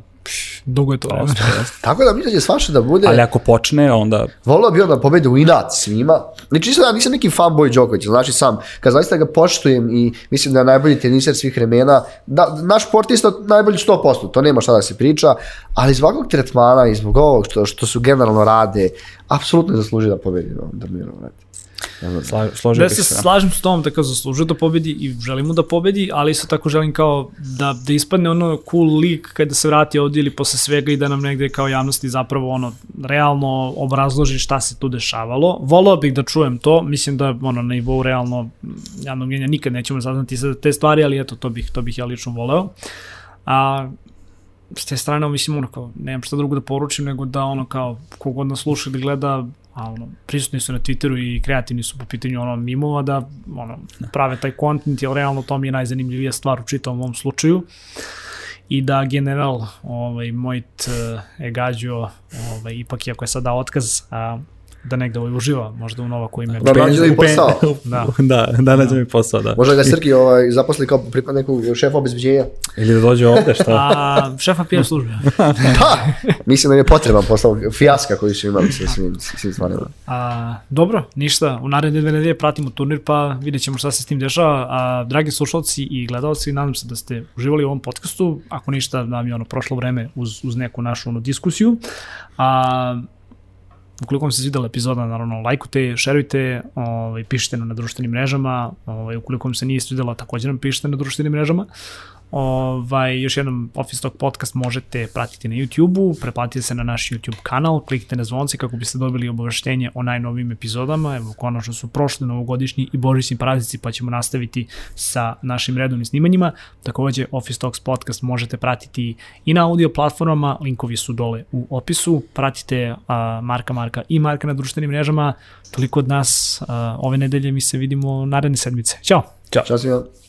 Dugo je to. vremena. *laughs* Tako da mislim da će svašta da bude. Ali ako počne, onda... Volio bi on da pobedi u inat svima. Znači, isto da nisam neki fanboy Đokovića, znači sam, kad zaista ga poštujem i mislim da je najbolji teniser svih vremena, da, naš sportista najbolji 100%, to nema šta da se priča, ali zbog ovog tretmana i zbog ovog što, što su generalno rade, apsolutno je zaslužio da pobedi na ovom turniru. brate. Ne znam. Sla, složio Da se se. slažem s tom da kao zaslužuje da pobedi i želim mu da pobedi, ali isto tako želim kao da, da ispadne ono cool lik kada se vrati ovdje ili posle svega i da nam negde kao javnosti zapravo ono realno obrazloži šta se tu dešavalo. Volao bih da čujem to, mislim da ono na nivou realno javnog mjenja nikad nećemo saznati sve te stvari, ali eto to bih, to bih ja lično voleo. A s te strane, mislim, ono kao, nemam šta drugo da poručim nego da ono kao, kogod nas sluša ili gleda, a ono, prisutni su na Twitteru i kreativni su po pitanju ono mimova da ono, prave taj content, jer realno to mi je najzanimljivija stvar u čitavom ovom slučaju. I da general ovaj, Mojt Egađo ovaj, ipak iako je sada otkaz a, da negde ovaj uživa možda u Novako ime Da nađe i posao. *laughs* Da. da, da nađe mi posao, da. Možda ga Srki ovaj, zaposli kao pripad nekog šefa obezbeđenja. Ili da dođe ovde, šta? *laughs* A šefa PR službe. Pa, *laughs* mislim da im je potreban posao fijaska koji su imali sa svim, svim stvarima. A, dobro, ništa, u naredne dve nedelje pratimo turnir pa vidjet ćemo šta se s tim dešava. A, dragi slušalci i gledalci, nadam se da ste uživali u ovom podcastu. Ako ništa, nam je ono prošlo vreme uz, uz neku našu ono, diskusiju. A, ukoliko vam se svidela epizoda, naravno, lajkujte, šerujte, ovaj, pišite nam na društvenim mrežama, ovaj, ukoliko vam se nije svidela, takođe nam pišite na društvenim mrežama. Ovaj, još jednom Office Talk podcast možete pratiti na YouTube-u, preplatite se na naš YouTube kanal, kliknite na zvonce kako biste dobili obaveštenje o najnovim epizodama. Evo, konačno su prošli novogodišnji i božićni praznici, pa ćemo nastaviti sa našim redovnim snimanjima. Takođe, Office Talks podcast možete pratiti i na audio platformama, linkovi su dole u opisu. Pratite a, Marka Marka i Marka na društvenim mrežama. Toliko od nas a, ove nedelje, mi se vidimo naredne sedmice. Ćao! Ćao. Ćao svima.